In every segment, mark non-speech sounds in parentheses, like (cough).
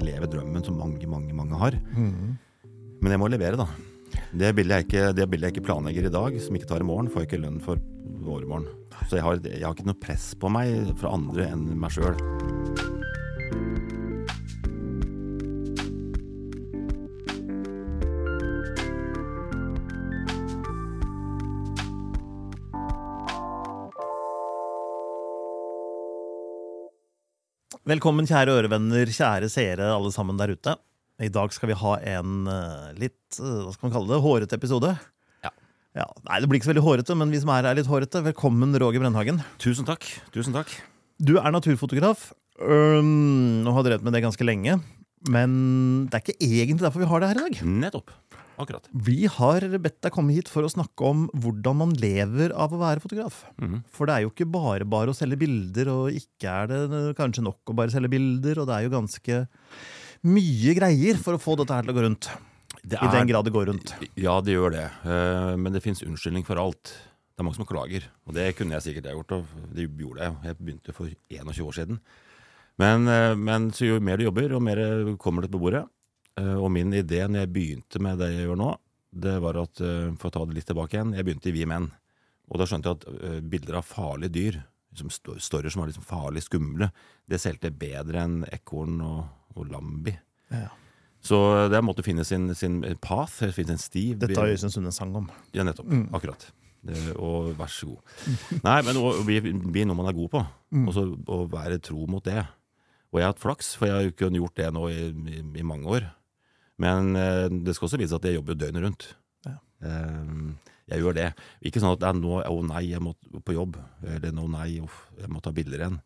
jeg lever drømmen som mange, mange, mange har. Mm. Men jeg må levere, da. Det bildet jeg ikke, det bildet jeg ikke planlegger i dag, som ikke tar i morgen, får jeg ikke lønn for overmorgen. Så jeg har, jeg har ikke noe press på meg fra andre enn meg sjøl. Velkommen, kjære ørevenner, kjære seere, alle sammen der ute. I dag skal vi ha en eh, litt eh, hva skal man kalle det, hårete episode. Ja. Ja, Nei, det blir ikke så veldig hårete, men vi som er her, er litt hårete. Velkommen, Roger Brennhagen. Tusen takk. Tusen takk. Du er naturfotograf øhm, og har drevet med det ganske lenge. Men det er ikke egentlig derfor vi har det her i dag. Nettopp. Akkurat. Vi har bedt deg komme hit for å snakke om hvordan man lever av å være fotograf. Mhm. For det er jo ikke bare bare å selge bilder, og ikke er det kanskje nok å bare selge bilder, og det er jo ganske mye greier for å få dette her til å gå rundt. Det I den grad det går rundt. Ja, det gjør det. Eh, Men det fins unnskyldning for alt. Det er mange som klager. Og det kunne jeg sikkert gjort, og det gjorde jeg. Jeg begynte for 21 år siden. Men, eh, men så jo mer du jobber, og mer kommer det på bordet. Eh, Og min idé når jeg begynte med det jeg gjør nå, det var at, eh, for å ta det litt tilbake igjen, jeg begynte i Vi Menn. Og da skjønte jeg at eh, bilder av farlige dyr, liksom storyer som var liksom farlig skumle, det solgte bedre enn ekorn og, og lambi. Ja. Så det måtte finne sin, sin path, finne sin sti. Dette har Øystein Sunde en sang om. Ja, nettopp. Akkurat. Det, og vær så god. (laughs) Nei, men å bli, bli noe man er god på, og så å være tro mot det. Og jeg har hatt flaks, for jeg har jo ikke gjort det nå i, i, i mange år. Men eh, det skal også vise at jeg jobber døgnet rundt. Ja. Eh, jeg gjør det. Ikke sånn at det er nå, å nei, jeg må på jobb. Eller nå nei, jeg må ta bilder igjen.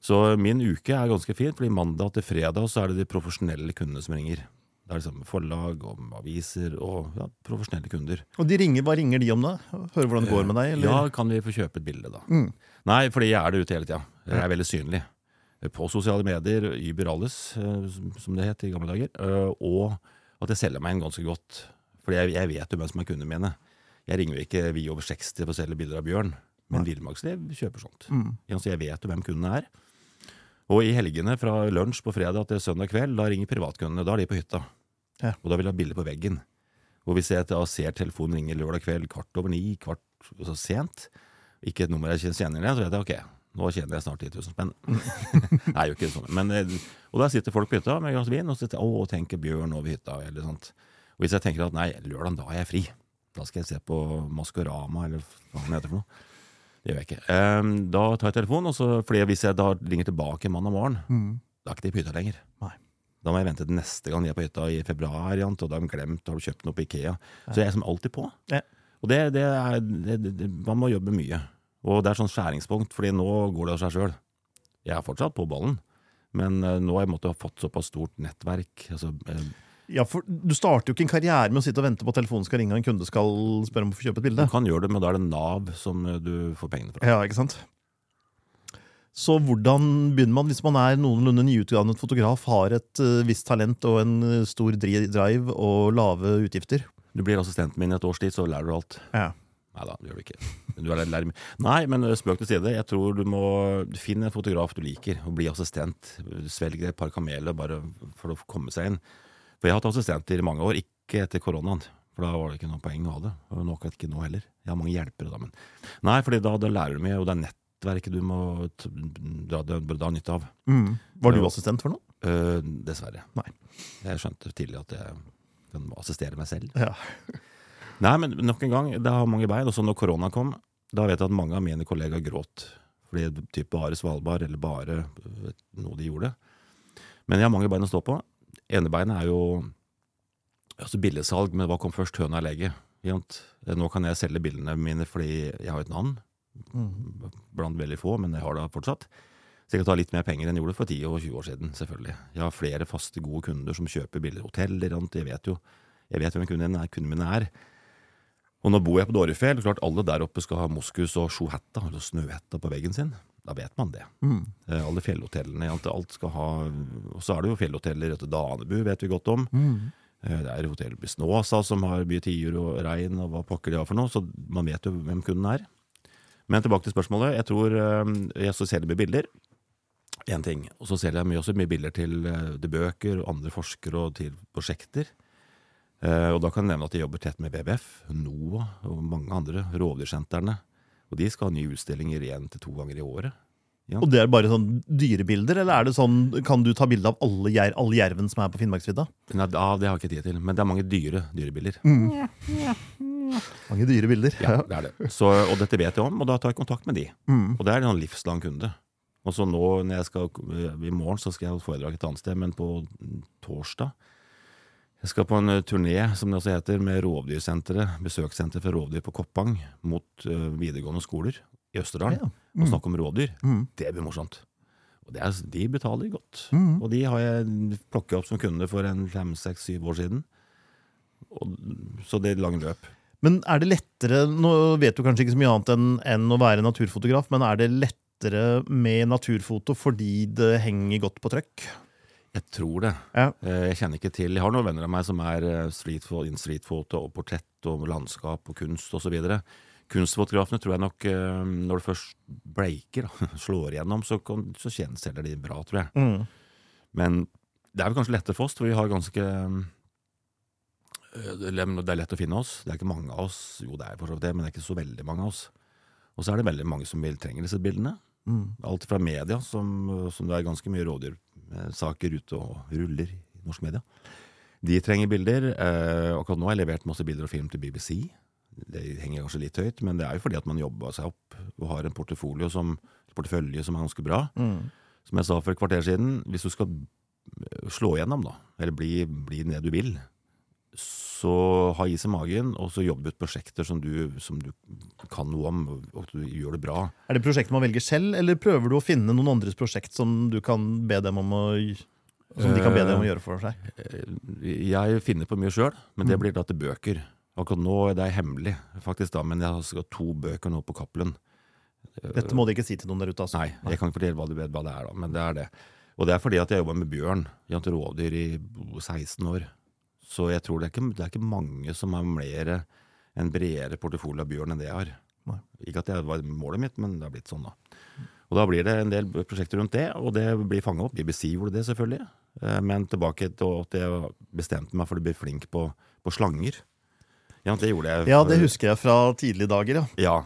Så min uke er ganske fin, fordi mandag til fredag så er det de profesjonelle kundene som ringer. Det er liksom forlag og aviser og ja, profesjonelle kunder. Og de ringer, hva ringer de om da? Hører hvordan det går med deg? Eller? Ja, kan vi få kjøpe et bilde, da? Mm. Nei, fordi jeg er det ute hele tida. Jeg er veldig synlig. På sosiale medier, Uber alles, eh, som- det het i gamle dager. eh, Og at jeg selger meg inn ganske godt. Fordi jeg, jeg vet jo hvem som er kundene mine. Jeg ringer jo ikke vi over 60 for å selge bilder av bjørn, men Villmarksliv kjøper sånt. Mm. Ja, jeg vet jo hvem kundene er. Og i helgene fra lunsj på fredag til søndag kveld, da ringer privatkundene. Da er de på hytta. Ja. Og da vil de ha bilde på veggen. Og hvis jeg da ser telefonen ringe lørdag kveld kvart over ni, kvart så sent, ikke et nummer jeg kjenner igjen, så vet jeg ok, nå tjener jeg snart 10 000 spenn. (laughs) Nei, jo ikke sånn. Men, eh, og der sitter folk på hytta med glass vin og sitter, å, tenker bjørn over hytta, eller sånt. Og hvis jeg tenker at nei, lørdag, da er jeg fri. Da skal jeg se på Maskorama, eller hva det heter for noe. Det gjør jeg ikke. Um, da tar jeg telefonen, og så, fordi hvis jeg da ringer tilbake mandag morgen, Mm. da er ikke de på hytta lenger. Nei. Da må jeg vente til neste gang de er på hytta i februar, og da har de glemt, har du kjøpt noe på Ikea. Så jeg er som alltid på. Ja. Og det, det er, det, man må jobbe mye. Og det er sånn skjæringspunkt, fordi nå går det av seg sjøl. Jeg er fortsatt på ballen, men eh, nå har jeg måttet ha fått såpass stort nettverk. Altså, eh, Ja, for Du starter jo ikke en karriere med å sitte og vente på at telefonen skal ringe og en kunde skal spørre om å få kjøpe et bilde. du kan gjøre det, men da er det Nav som eh, du får pengene fra. Ja, ikke sant? Så hvordan begynner man hvis man er noenlunde nyutdannet fotograf, har et visst talent og en stor drive og lave utgifter? Du blir assistenten min i et års tid, så lærer du alt. Ja. Nei da, det gjør du ikke. Du er Nei, men eh, spøk til side. Jeg tror du må finne en fotograf du liker, og bli assistent. Svelg et par kameler bare for å komme seg inn. For jeg har hatt assistenter i mange år, ikke etter koronaen. For da var det ikke noe poeng å ha det. Og nok ikke nå heller. Jeg har mange hjelpere da, men Nei, fordi da, da lærer du mye, og det er nettverket du må dra, dra nytte av. Mm. Var du assistent for noe? Uh, dessverre. Nei. Jeg skjønte tidlig at jeg kan assistere meg selv. Ja. Nei, men nok en gang, det har mange bein. Også når korona kom, da vet jeg at mange av mine kollegaer gråt. Fordi det typ bare Svalbard, eller bare noe de gjorde. Men jeg har mange bein å stå på. ene beinet er jo altså billigsalg, men hva kom først, høna eller egget? Nå kan jeg selge bildene mine fordi jeg har et navn. Blant veldig få, men jeg har det fortsatt. Så jeg kan ta litt mer penger enn jeg gjorde for 10 og 20 år siden. selvfølgelig. Jeg har flere faste, gode kunder som kjøper bilder. Hoteller, sant? jeg vet jo jeg vet hvem kundene er. Kundene mine er. Og nå bor jeg på Dårefjell. Klart alle der oppe skal ha moskus og sjohetta, altså snøhetta, på veggen sin. Da vet man det. Mm. Eh, alle fjellhotellene. alt- Alt skal ha Og så er det jo fjellhoteller etter Danebu, vet vi godt om. Mm. Eh, Det er hotell Bisnåsa som har mye tiur og regn og hva pokker de har for noe, så man vet jo hvem kunden er. Men tilbake til spørsmålet. Jeg tror eh, jeg så selger mye bilder. Én ting. Og så selger jeg mye, også mye bilder til, til bøker, andre forskere og til prosjekter. Eh, og da kan jeg nevne at jeg jobber tett med BBF, NOA og mange andre, rovdyrsentrene. Og de skal ha nye utstillinger én til to ganger i året. Og det er bare sånn dyrebilder, eller er det sånn, kan du ta bilde av alle, jer all jerven som er på Finnmarksvidda? Nei, da, det har jeg ikke tid til, men det er mange dyre dyrebilder. Mange dyre bilder. Ja, det er det. Så, og dette vet jeg om, og da tar jeg kontakt med de. Mm. Og det er en sånn livslang kunde. Og så nå, når jeg skal, I morgen så skal jeg ha foredrag et annet sted, men på torsdag Jeg skal på en eh, turné, som det også heter, med Rovdyrsenteret, besøkssenter for rovdyr på Koppang, mot eh, videregående skoler i Østerdalen. Ja. Og snakke om rådyr. Mm. Det blir morsomt. Og det er, de betaler godt. Mm. Og de har jeg plukket opp som kunde for en fem, seks, syv år siden. Og, så det er lang løp. Men er det lettere Nå vet du kanskje ikke så mye annet enn, enn å være naturfotograf, men er det lettere med naturfoto fordi det henger godt på trøkk? Jeg tror det. Ja. Eh, Jeg kjenner ikke til Jeg har noen venner av meg som er streetfoto, in streetfoto og portrett og landskap og kunst osv. Kunstfotografene tror jeg nok, eh, når det først breaker, (laughs) slår igjennom, så, kan, så kjenner- de bra, tror jeg. Mm. Men det er vel kanskje lettere for oss, for vi har ganske eh, Det er lett å finne oss. Det er ikke mange av oss. Jo, det er for så vidt det, men det er ikke så veldig mange av oss. Og så er det veldig mange som vil trenger disse bildene. Mm. Alt fra media, som, som det er ganske mye rådyrsaker ute og ruller i norsk media. De trenger bilder. Eh, akkurat nå har jeg levert masse bilder og film til BBC. Det henger kanskje litt høyt, men det er jo fordi at man jobba seg opp og har en portefølje som, portefølje som er ganske bra. Mm. Som jeg sa for et kvarter siden, hvis du skal slå igjennom, da, eller bli, bli det du vil, så ha is i magen, og så jobbe ut prosjekter som du, som du kan noe om, og du gjør det bra. Er det prosjekter man velger selv, eller prøver du å finne noen andres prosjekt som du kan be dem om å som de kan be deg om å gjøre for seg? Eh, Jeg finner på mye sjøl, men det blir da til bøker. Akkurat nå det er hemmelig, faktisk, da, men jeg har to bøker nå på Cappelen. Dette må de ikke si til noen der ute. altså. Nei, jeg kan ikke fortelle hva det, hva det er, da, men det er det. Og det er fordi at jeg jobba med bjørn, jant rovdyr i 16 år. Så jeg tror det er ikke, det er ikke mange som har mer en bredere portefølje av bjørn enn det jeg har. Ikke at det var målet mitt, men det har blitt sånn, da. Og da blir det en del prosjekter rundt det, og det blir fanga opp. BBC gjorde det, selvfølgelig. Eh, Men tilbake til at jeg bestemte meg for å bli flink på, på slanger. Ja, det gjorde jeg. Ja, det husker jeg fra tidlige dager, ja. ja,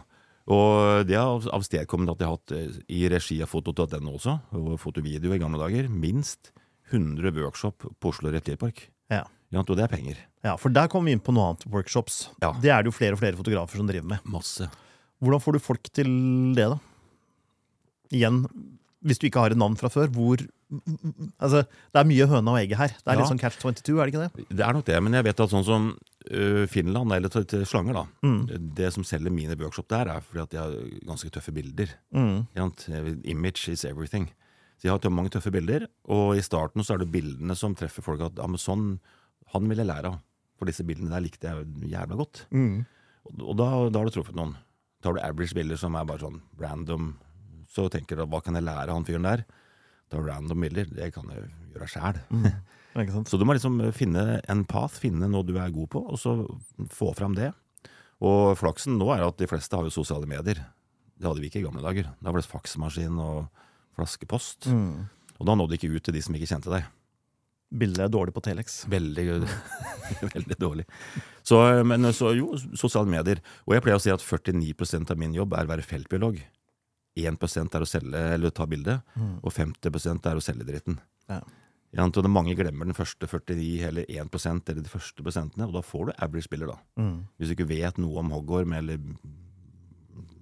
og det har avstedkommet at jeg har hatt eh, i regi av foto.no også, og fotovideo i gamle dager, minst 100 workshop på Oslo Reptilpark. Ja. Og det er penger. ja. For der kommer vi inn på noe annet. Workshops. Ja. Det er det jo flere og flere fotografer som driver med. Masse. Hvordan får du folk til det, da? Igjen, hvis du ikke har et navn fra før, hvor Altså, det er mye høna og egget her. Det er Ja. litt sånn catch 22, er det ikke det? Det er nok det, men jeg vet at sånn som Finland, eller til slanger, da. Mm. Det som selger mine workshop der, er fordi at de har ganske tøffe bilder. Mm. Image is everything. Så de har mange tøffe bilder, og i starten så er det bildene som treffer folk at ja, men sånn, han vil jeg lære av. For disse bildene der likte jeg jævla godt. Mm. Og, da, da har du truffet noen. Tar du average bilder som er bare sånn random, så tenker du hva kan jeg lære av han fyren der? Du random bilder, det kan jeg gjøre sjæl. Mm. (laughs) Så du må liksom finne en path, finne noe du er god på, og så få fram det. Og flaksen nå er at de fleste har jo sosiale medier. Det hadde vi ikke i gamle dager. Da var det faksmaskin og flaskepost. Mm. Og da nådde det ikke ut til de som ikke kjente deg. Bildet er dårlig på Telex. Veldig, (laughs) veldig dårlig. Så, men så jo, sosiale medier. Og jeg pleier å si at 49% av min jobb er å være feltbiolog. 1 er å selge eller ta bilde, Mm. og 50 er å selge dritten. Ja. At mange glemmer den første 49 eller 1% eller de første prosentene, og da får du average-bilder, da. Mm. Hvis du ikke vet noe om hoggorm eller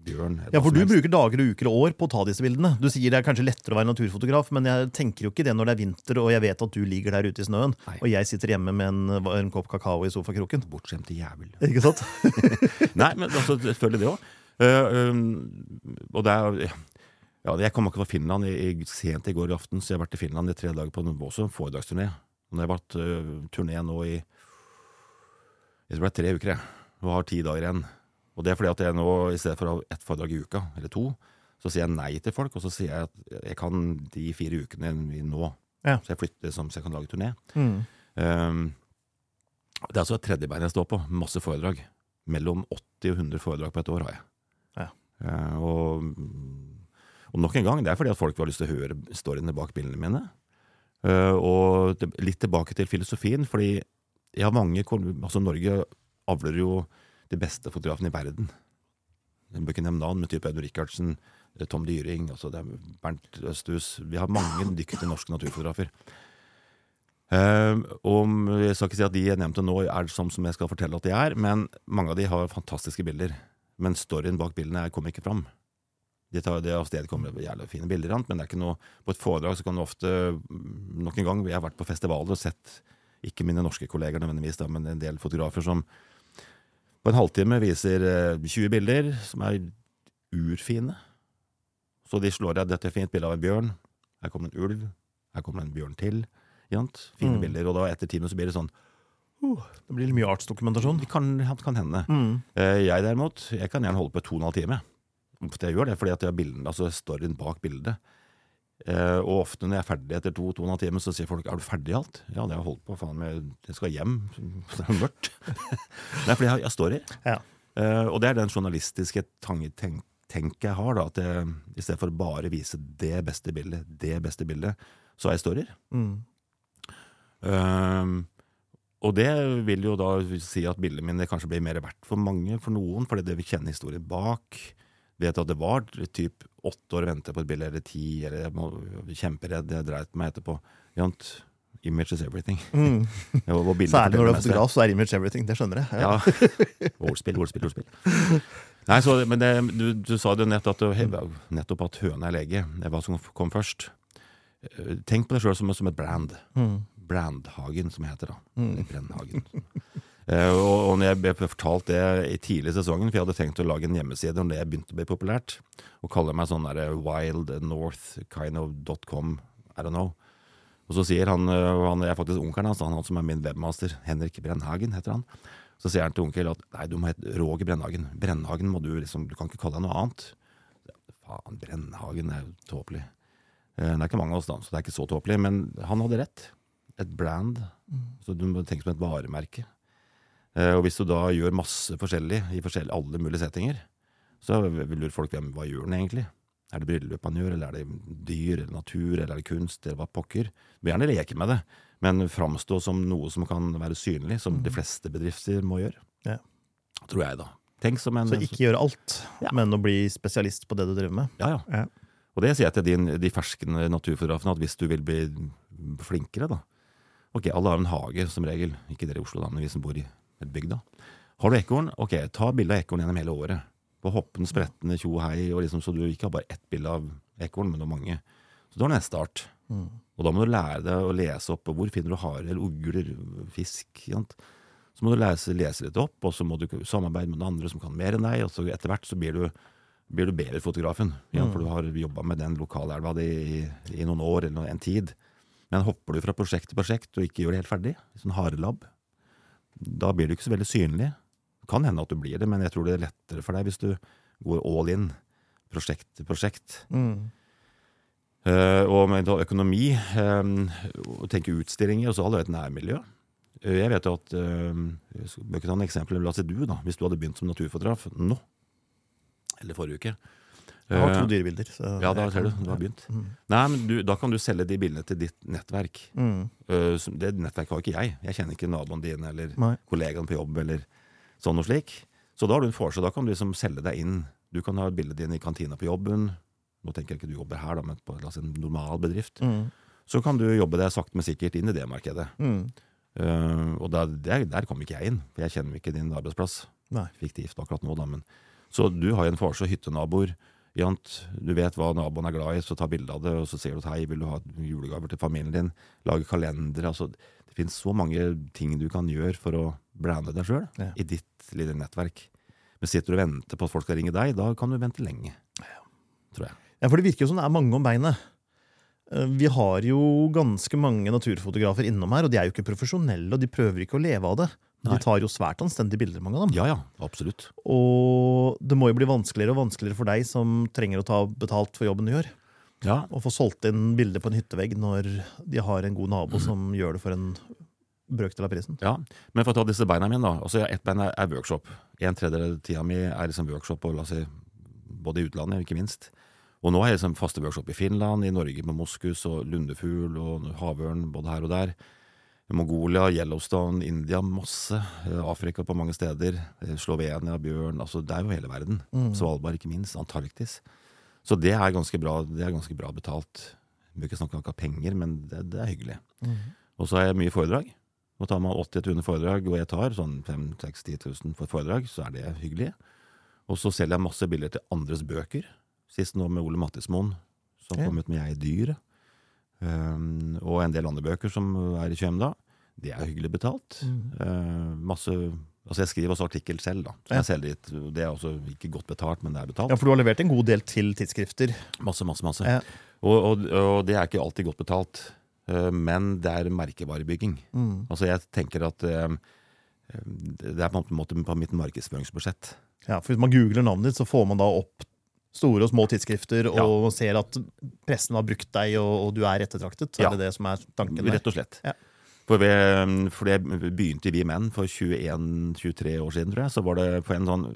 bjørn. Ja, for du bruker dager og uker og år på å ta disse bildene. Du sier det er kanskje lettere å være naturfotograf, men jeg tenker jo ikke det når det er vinter og jeg vet at du ligger der ute i snøen, Nei. og jeg sitter hjemme med en, en kopp kakao i sofakroken. Bortskjemte jævel. Ikke sant? (laughs) Nei, men altså, selvfølgelig det òg. og det er Ja, jeg kom ikke fra Finland i, i, sent i går aften, så jeg har vært i Finland i tre dager på en også en foredragsturné. Og det har vært uh, turné nå i Jeg tror det er tre uker, jeg. Og har ti dager igjen. Og det er fordi at jeg nå, i stedet for å ha ett foredrag i uka, eller to, så sier jeg nei til folk, og så sier jeg at jeg kan de fire ukene vi nå. Ja. Så jeg flytter som så jeg kan lage turné. Mm. Um, det er altså et tredjebein jeg står på. Masse foredrag. Mellom 80 og 100 foredrag på et år har jeg. Ja. Uh, og, Og nok en gang, det er fordi at folk har lyst til å høre storyene bak bildene mine. Uh, og litt tilbake til filosofien, fordi jeg har mange altså Norge avler jo de beste fotografene i verden. Nevne navn, men type Edvard Rikardsen, eh, Tom Dyring, altså er Bernt Østhus Vi har mange dyktige norske naturfotografer. Uh, og Jeg skal ikke si at de jeg nevnte nå er som, som jeg skal fortelle at de er, men mange av de har fantastiske bilder. Men storyen bak bildene kommer ikke fram. De tar det av sted kommer jævlig fine bilder, men det er ikke noe på et foredrag så kan du ofte Nok en gang, jeg har vært på festivaler og sett, ikke mine norske kolleger nødvendigvis, da, men en del fotografer som på en halvtime viser 20 bilder som er urfine. Så de slår av dette er fint bilde av en bjørn. Her kommer en ulv. Her kommer en bjørn til. Fine mm. bilder. Og da etter timen så blir det sånn uh, Det blir mye artsdokumentasjon? Det kan, kan hende. Mm. Uh, jeg derimot, jeg kan gjerne holde på to og en halv time. Jeg gjør det fordi at jeg har bilden, altså storyen bak bildet. Uh, og ofte når jeg er ferdig etter to, to og en halv time, så sier folk 'er du ferdig alt?' Ja, det har jeg holdt på. faen meg, Jeg skal hjem. (laughs) Det er mørkt. (laughs) Nei, fordi jeg, jeg står i. Ja. Uh, og det er den journalistiske tenk, tenk jeg har. da, at jeg, I stedet for bare vise det beste bildet, det beste bildet, så er jeg storier. Mm. Uh, og det vil jo da si at bildene mine kanskje blir mer verdt for mange, for noen, fordi det vil kjenne historien bak. Vet at det var typ åtte år å vente på et bilde, eller ti, eller jeg var kjemperedd, jeg dreit meg etterpå. Jant, Image is everything. Mm. (laughs) Særlig når du er fotograf, så er image everything. Det skjønner jeg. Ja. ja. (laughs) Ordspill, ordspill, ordspill. Nei, så, men det, du, du, sa det nettopp at, nettopp at høna er lege. Det var som kom først. Eh, tenk på deg sjøl som, som, et brand. Mm. Brandhagen, som heter. da. Mm. Brennhagen. Uh, og, når jeg ble fortalt det i tidlig i sesongen, for jeg hadde tenkt å lage en hjemmeside når det begynte å bli populært, og kalle meg sånn der wild north kind of dot com, I don't know. Og så sier han, uh, han er faktisk onkelen hans, han, han som er min webmaster, Henrik Brennhagen heter han. Så sier han til onkel at nei, du må hete Roger Brennhagen. Brennhagen må du liksom, du kan ikke kalle deg noe annet. Faen, Brennhagen er jo tåpelig. Det er ikke mange av oss, da, så det er ikke så tåpelig. Men han hadde rett et brand. Mm. Så du må tenke som et varemerke. Eh, og hvis du da gjør masse forskjellig i forskjellig, alle mulige settinger, så vil lure folk hvem, hva gjør den egentlig? Er det bryllup man gjør, eller er det dyr, eller natur, eller er det kunst, eller hva pokker? Du vil gjerne leke med det, men framstå som noe som kan være synlig, som mm. de fleste bedrifter må gjøre. Ja. Tror jeg, da. En, så ikke gjøre alt, ja. men å bli spesialist på det du driver med? Ja, ja. ja. Og det sier jeg til de, de ferskende naturfotografene, at hvis du vil bli flinkere, da, Ok, alle har en hage, som regel. Ikke dere i Oslo, da, men vi som bor i bygda. Har du ekorn, ok, ta bilde av ekorn gjennom hele året. På hoppen, sprettende, tjo hei, og liksom, så du ikke har bare ett bilde av ekorn, men noe mange. Så du har neste art. Mm. Og da må du lære deg å lese opp hvor finner du harer, eller ugler, fisk. Sant? Så må du lese, lese, litt opp, og så må du samarbeide med noen andre som kan mer enn deg. Og så etter hvert så blir du, blir du bedre fotografen. Ja, mm. For du har jobba med den lokalelva di i, i, noen år eller en tid. Men hopper du fra prosjekt til prosjekt og ikke gjør det helt ferdig, sånn harelabb, da blir du ikke så veldig synlig. Det kan hende at du blir det, men jeg tror det er lettere for deg hvis du går all in, prosjekt til prosjekt. Mm. Uh, og med økonomi, um, tenke utstillinger, og så har du et nærmiljø. Uh, jeg vet jo at uh, Jeg bør ta en eksempel. La oss si du, da. Hvis du hadde begynt som naturfotograf nå, eller forrige uke, jeg har to eh, dyrebilder. ja, da ser du. Du har begynt. Mm. Nei, men du, Da kan du selge de bildene til ditt nettverk. Mm. Uh, det nettverket har ikke jeg. Jeg kjenner ikke naboen din eller Nei. kollegaen på jobb. eller sånn og slik. Så da har du en forskjell. Da kan du liksom selge deg inn. Du kan ha bildet ditt i kantina på jobben. Nå tenker jeg ikke du jobber her, da, men på en normal bedrift. Mm. Så kan du jobbe deg sakte, men sikkert inn i det markedet. Uh, og der, der, der kom ikke jeg inn, for jeg kjenner ikke din arbeidsplass. Nei. Fiktivt akkurat nå, da. Men, så du har jo en forskjell hyttenaboer Jant, du vet hva naboen er glad i, så ta bilde av det, og så sier du at hei, vil du ha julegaver til familien din? Lage kalender. altså Det finnes så mange ting du kan gjøre for å brande deg sjøl ja. i ditt lille nettverk. Men sitter du og venter på at folk skal ringe deg, da kan du vente lenge. Tror jeg. Ja, for det virker jo som det er mange om beinet. Eh, vi har jo ganske mange naturfotografer innom her, og de er jo ikke profesjonelle, og de prøver ikke å leve av det. De tar jo svært anstendige bilder, mange av dem. Ja, ja, absolutt. Og det må jo bli vanskeligere og vanskeligere for deg som trenger å ta betalt for jobben du gjør. Ja. Å få solgt inn bilder på en hyttevegg når de har en god nabo mm. som gjør det for en brøkdel av prisen. Ja, Men for å ta disse beina mine, da. altså Ett bein er workshop. En tredjedel av tida mi er liksom workshop, og la oss si, både i utlandet, ikke minst. Og nå har jeg liksom faste workshop i Finland, i Norge med moskus og lundefugl og havørn både her og der. Mongolia, Yellowstone, India, masse. Eh, Afrika på mange steder. Eh, Slovenia, bjørn. altså Det er jo hele verden. Mm. Svalbard, ikke minst. Antarktis. Så det er ganske bra, det er ganske bra betalt. Vi bør ikke snakke om penger, men det, det er hyggelig. Mm. Og så har jeg mye foredrag. Og tar man 80 100 foredrag, og jeg tar sånn 5 6 10 000 for foredrag, så er det hyggelig. Og så selger jeg masse bilder til andres bøker. Sist nå med Ole Mattismoen, som okay. kom ut med Jeg dyr. Um, og en del andre bøker som er i kjøm da. Det er hyggelig betalt. Mm. Uh, masse Altså Jeg skriver også artikkel selv. da ja. jeg selger dit, Det er også ikke godt betalt, men det er betalt. Ja, For du har levert en god del til tidsskrifter? Masse, masse, masse. Ja. Og, og, og, det er ikke alltid godt betalt. Uh, men det er merkevarebygging. Mm. Altså Jeg tenker at uh, det er på en måte på mitt markedsføringsbudsjett. Ja, for Hvis man googler navnet ditt, så får man da opp store og små tidsskrifter og ja. ser at pressen har brukt deg, og, og du er ettertraktet? Er det det som er tanken der? Rett og slett. Ja. For, vi, for det begynte Vi menn for 21-23 år siden, tror jeg. Så var det på en sånn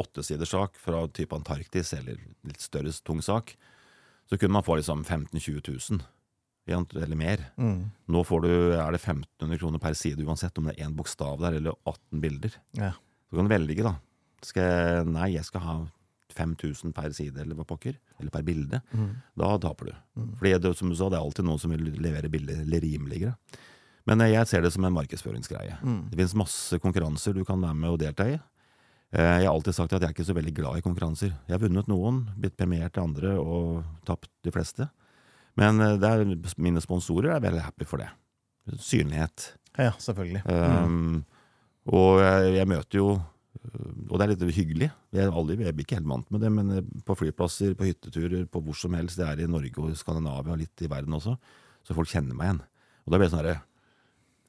åttesiderssak fra type Antarktis, eller litt større tung sak, så kunne man få liksom 15 000-20 000. Eller mer. Mm. Nå får du, er det 1500 kroner per side uansett om det er én bokstav der eller 18 bilder. Ja. Så kan du velge, da. Skal jeg, nei, jeg skal ha 5000 per side, eller hva pokker, eller per bilde, mm. da taper du. Mm. Fordi som du sa, det er alltid noen som vil levere bilder eller rimeligere. Men jeg ser det som en markedsføringsgreie. Mm. Det finnes masse konkurranser du kan være med og delta i. Eh, jeg har alltid sagt at jeg er ikke så veldig glad i konkurranser. Jeg har vunnet noen, blitt premiert til andre og tapt de fleste. Men eh, er, mine sponsorer er veldig happy for det. Synlighet. Ja, selvfølgelig. Um, og jeg, jeg, møter jo og det er litt hyggelig. Jeg, aldri, jeg blir ikke helt vant med det, men eh, på flyplasser, på hytteturer, på hvor som helst, det er i Norge og Skandinavia og litt i verden også, så folk kjenner meg igjen. Og da blir det sånn herre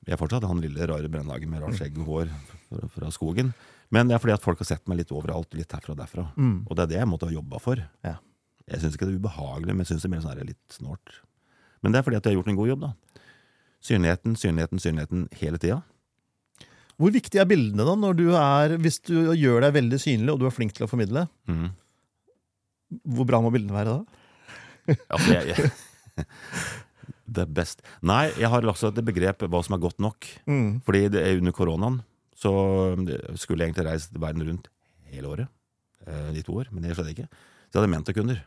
Jeg er fortsatt han lille, rare brennlaget med rart skjegg og hår fra, fra, skogen. Men det er fordi at folk har sett meg litt overalt, litt herfra og derfra. Mm. Og det er det jeg måtte ha jobba for. Ja. Jeg syns ikke det er ubehagelig, men jeg syns det er mer sånn litt snålt. Men det er fordi at jeg har gjort en god jobb, da. Synligheten, synligheten, synligheten hele tida. Hvor viktig er bildene da, når du er, hvis du gjør deg veldig synlig og du er flink til å formidle? Mm. Hvor bra må bildene være da? altså, jeg, jeg, (laughs) det best Nei, jeg har også et begrep hva som er godt nok. Mm. Fordi det er under koronaen så skulle jeg egentlig reist verden rundt hele året. Eh, I to år, men det skjedde ikke. Så jeg hadde mentorkunder.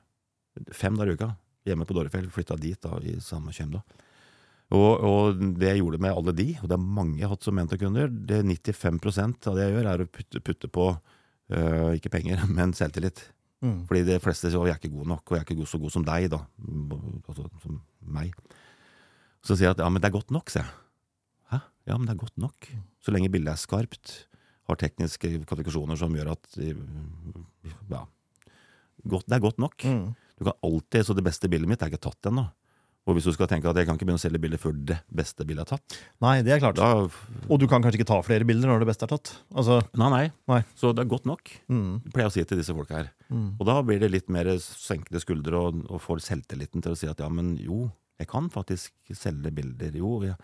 Fem dager i uka. Hjemme på Dårefjell. Flytta dit da, i samme kjem da. Og, og, det jeg gjorde med alle de, og det er mange jeg har hatt som mentorkunder, det 95% av det jeg gjør, er å putte, putte på øh, ikke penger, (laughs) men selvtillit. Mm. Fordi de fleste sier jeg er ikke god nok, og jeg er ikke så god som deg, da. Altså som meg. Så sier jeg at ja, men det er godt nok, sier jeg. Hæ? Ja, men det er godt nok. Så lenge bildet er skarpt, har tekniske kvalifikasjoner som gjør at Ja. Godt, det er godt nok. Mm. Du kan alltid, Så det beste bildet mitt er ikke tatt ennå. Og hvis du skal tenke at jeg kan ikke begynne å selge bilder før det beste bildet er tatt Nei, det er klart. Da, og du kan kanskje ikke ta flere bilder når det beste er tatt? Altså, nei, nei, nei, Så det er godt nok, mm. pleier jeg å si til disse folka her. Mm. Og da blir det litt mer senkede skuldre og, og får selvtilliten til å si at ja, men jo, jeg kan faktisk selge bilder. Jo, jeg,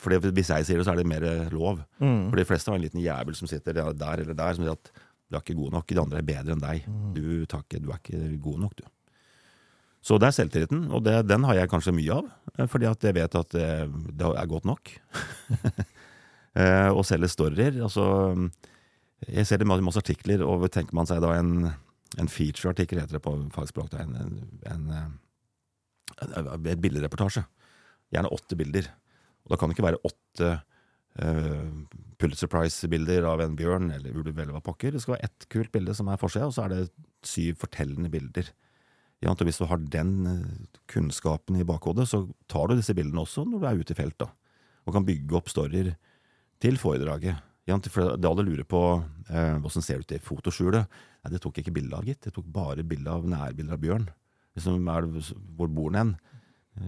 For hvis jeg sier det, så er det mer lov. Mm. For de fleste har en liten jævel som sitter der eller der, som sier at du er ikke god nok, de andre er bedre enn deg. Mm. Du, takke, du er ikke god nok, du. Så det er selvtilliten, og det, den har jeg kanskje mye av. Eh, fordi at jeg vet at det, det er godt nok. (laughs) Å selge storyer. Altså, jeg ser det masse artikler, og tenker man seg da en, en feature-artikkel, heter det på fagspråk. En, en, en, en bildereportasje. Gjerne åtte bilder. Og da kan det ikke være åtte uh, Pulitzer Prize-bilder av en bjørn eller ulv eller hva pokker. Det skal være ett kult bilde som er forsida, og så er det syv fortellende bilder. Ja, hvis du har den eh, kunnskapen i bakhodet, så tar du disse bildene også når du er ute i felt, da, og kan bygge opp storyer til foredraget. Ja, for det alle lurer på eh, hvordan ser det ut i fotoskjulet. Nei, det tok jeg ikke bilde av, gitt. Jeg tok bare bilde av nærbilder av bjørn. Liksom, elv, hvor bor den hen?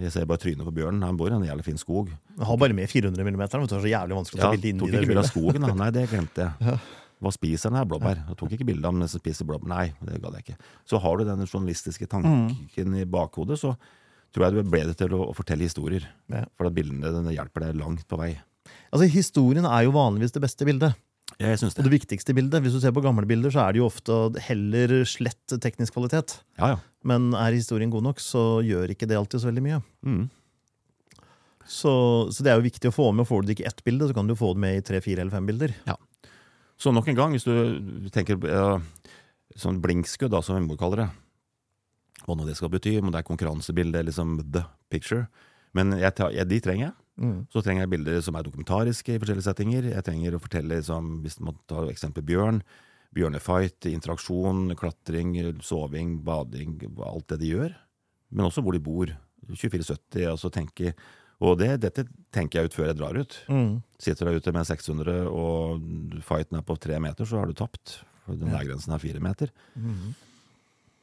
Jeg ser bare trynet på bjørnen. Han bor i en jævlig fin skog. Han har bare med 400 mm. Det er så jævlig vanskelig å ta ja, bilde inn i det. Tok ikke bilde av skogen, da. (laughs) Nei, det glemte jeg. Hva spiser den her? Blåbær. Jeg tok ikke bilde av den som spiser blåbær. Nei, det gadd jeg ikke. Så har du den journalistiske tanken mm. i bakhodet, så tror jeg du er bedre til å, å fortelle historier. Ja. For at bildene hjelper deg langt på vei. Altså, Historien er jo vanligvis det beste bildet. Jeg synes det. Og det viktigste bildet, hvis du ser på gamle bilder, så er det jo ofte heller slett teknisk kvalitet. Ja, ja. Men er historien god nok, så gjør ikke det alltid så veldig mye. Mm. Så, så, det er jo viktig å få med. Får du det ikke ett bilde, så kan du få det med i tre, fire eller fem bilder. Ja. Så nok en gang, hvis du tenker uh, sånn blinkskudd, da, som vi må kalle det, hva nå det skal bety, om det er konkurransebilde, liksom the picture Men jeg, jeg, de trenger jeg. Mm. Så trenger jeg bilder som er dokumentariske i forskjellige settinger. Jeg trenger å fortelle, liksom, hvis man tar eksempel bjørn, bjørnefight, interaksjon, klatring, soving, bading, alt det de gjør. Men også hvor de bor. 2470, altså tenke og det, dette tenker jeg ut før jeg drar ut. Mm. Sitter du ute med 600 og fighten er på tre meter, så har du tapt. For den der grensen er fire meter. Mm.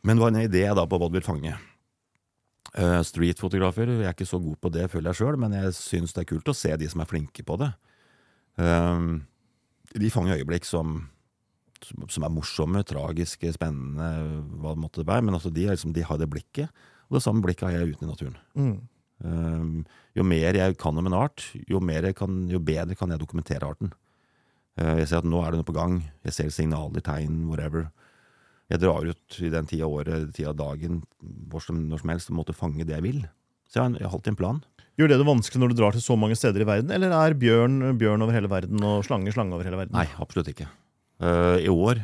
Men det var en idé da på hva du vil fange. Uh, Streetfotografer jeg er ikke så god på det, føler jeg sjøl, men jeg syns det er kult å se de som er flinke på det. Uh, de fanger øyeblikk som, som er morsomme, tragiske, spennende, hva det måtte være. Men altså, de, liksom, de, har det blikket, og det samme blikket har jeg ute i naturen. Mm. Uh, jo mer jeg kan om en art, jo, kan, jo bedre kan jeg dokumentere arten. jeg ser at nå er det noe på gang. Jeg ser signaler, tegn, whatever jeg drar ut i den tida av året, tida av dagen, hvor som, når som helst, og måtte fange det jeg vil. Så jeg har, jeg har alltid en plan. Gjør det det vanskelig når du drar til så mange steder i verden, eller er bjørn bjørn over hele verden og slange slange over hele verden? Nei, absolutt ikke. Uh, I år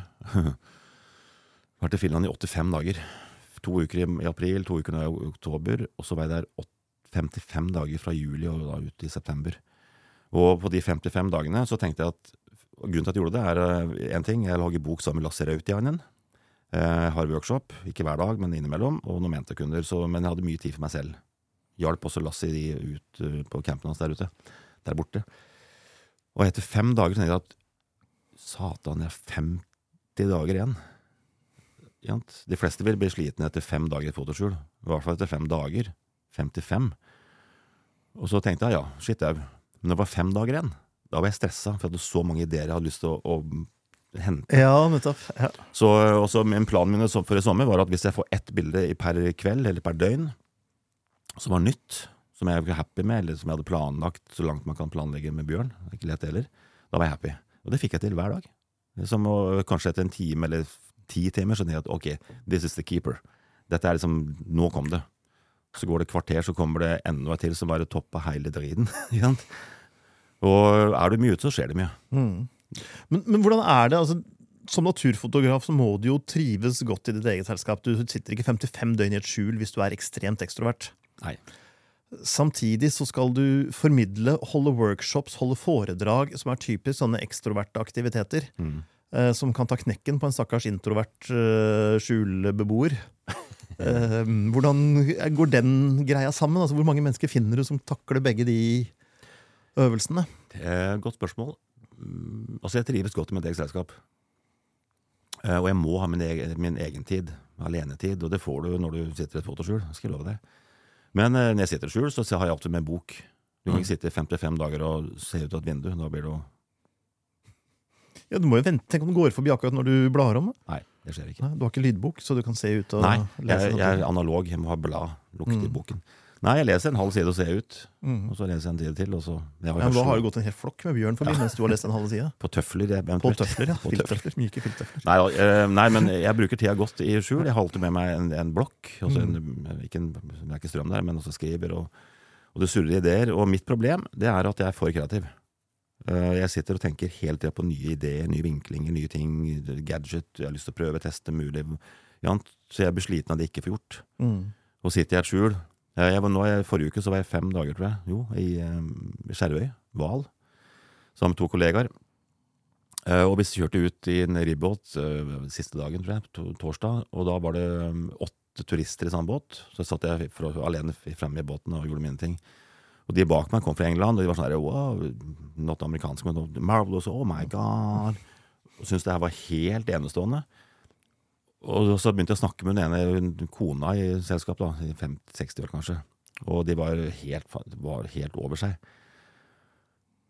(laughs) vært til Finland i 85 dager. To uker i, april, to uker i oktober, og så var jeg der 55 dager fra juli og da ut i september. Og på de 55 dagene så tenkte jeg at grunnen til at jeg gjorde det, er én uh, ting. Jeg lager bok sammen med Lasse Rautiainen. Jeg har workshop, ikke hver dag, men innimellom, og noen mentekunder, så, men jeg hadde mye tid for meg selv. Hjalp også Lassi ut uh, på campen hans der ute. Der borte. Og etter fem dager tenkte jeg at satan, jeg har 50 dager igjen. De fleste vil bli slitne etter fem dager i fotoskjul. I hvert fall etter fem dager. 55. Og så tenkte jeg ja, shit au. Men det var fem dager igjen. Da var jeg stressa, for jeg hadde så mange ideer jeg hadde lyst til å, å hente. Ja, nettopp. Ja. Så også min plan min for i sommer var at hvis jeg får ett bilde per kveld eller per døgn som var nytt, som jeg var happy med, eller som jeg hadde planlagt så langt man kan planlegge med bjørn, ikke lett heller, da var jeg happy. Og det fikk jeg til hver dag. Som å, kanskje etter en time eller ti timer skjønner jeg at ok, this is the keeper. Dette er liksom Nå kom det. Så går det et kvarter, så kommer det enda et til som bare topper hele driten. (laughs) og er du mye ute, så skjer det mye. Mm. Men, men, hvordan er det? altså som naturfotograf så må du jo trives godt i ditt eget selskap. Du sitter ikke 55 døgn i et skjul hvis du er ekstremt ekstrovert. Nei. Samtidig så skal du formidle, holde workshops, holde foredrag, som er typisk sånne ekstroverte aktiviteter. Mm. Eh, som kan ta knekken på en stakkars introvert eh, skjulbeboer. (laughs) eh, hvordan går den greia sammen? Altså, hvor mange mennesker finner du som takler begge de øvelsene? Det er et godt spørsmål. Mm, altså, jeg trives godt med mitt eget selskap. Uh, og jeg må ha min egen, min egen, tid, alenetid, og det får du når du sitter i et fotoskjul. Skal jeg love deg. Men uh, når jeg sitter i skjul, så har jeg alltid med en bok. Du kan ikke mm. sitte 55 dager og se ut av et vindu. Da blir du ja, Du må jo vente. Tenk om du går forbi akkurat når du blar om. Nei, det skjer ikke. Nei, du har ikke lydbok, så du kan se ut og Nei, jeg, jeg, er analog. Jeg må ha blad. Lukt mm. i boken. Nei, jeg leser en halv side og ser ut. Mm. Og så leser jeg en side til. Og så, ja, men Da har det gått en hel flokk med bjørn forbi ja. mens du har lest en halv side. På tøfler. Jeg, på tøfler, ja. Filttøfler. Myke filttøfler. Nei, uh, nei, men jeg bruker tida godt i skjul. Jeg har alltid med meg en, en blokk. Mm. En, ikke en, det er ikke strøm der, men også skriver. Og, og det surrer ideer. Og mitt problem det er at jeg er for kreativ. Uh, jeg sitter og tenker hele tida på nye ideer, nye vinklinger, nye ting. Gadget. Jeg har lyst til å prøve, teste, mulig. Så jeg blir sliten av det jeg ikke får gjort. Mm. Og sitter i et skjul jeg var nå, forrige uke så var jeg fem dager, tror jeg, jo, i, um, Skjervøy, Hval, sammen med to kollegaer. Uh, og vi kjørte ut i en ribbåt siste dagen, tror jeg, to, torsdag. Og da var det um, åtte turister i samme båt. Så satt jeg for, alene fremme i båten og gjorde mine ting. Og de bak meg kom fra England, og de var sånn her wow, not amerikansk, men marvelous, oh my god. Og syntes det her var helt enestående. Og så begynte jeg å snakke med den ene kona i selskapet, da, i 50-60 år kanskje. Og de var helt, var helt, over seg.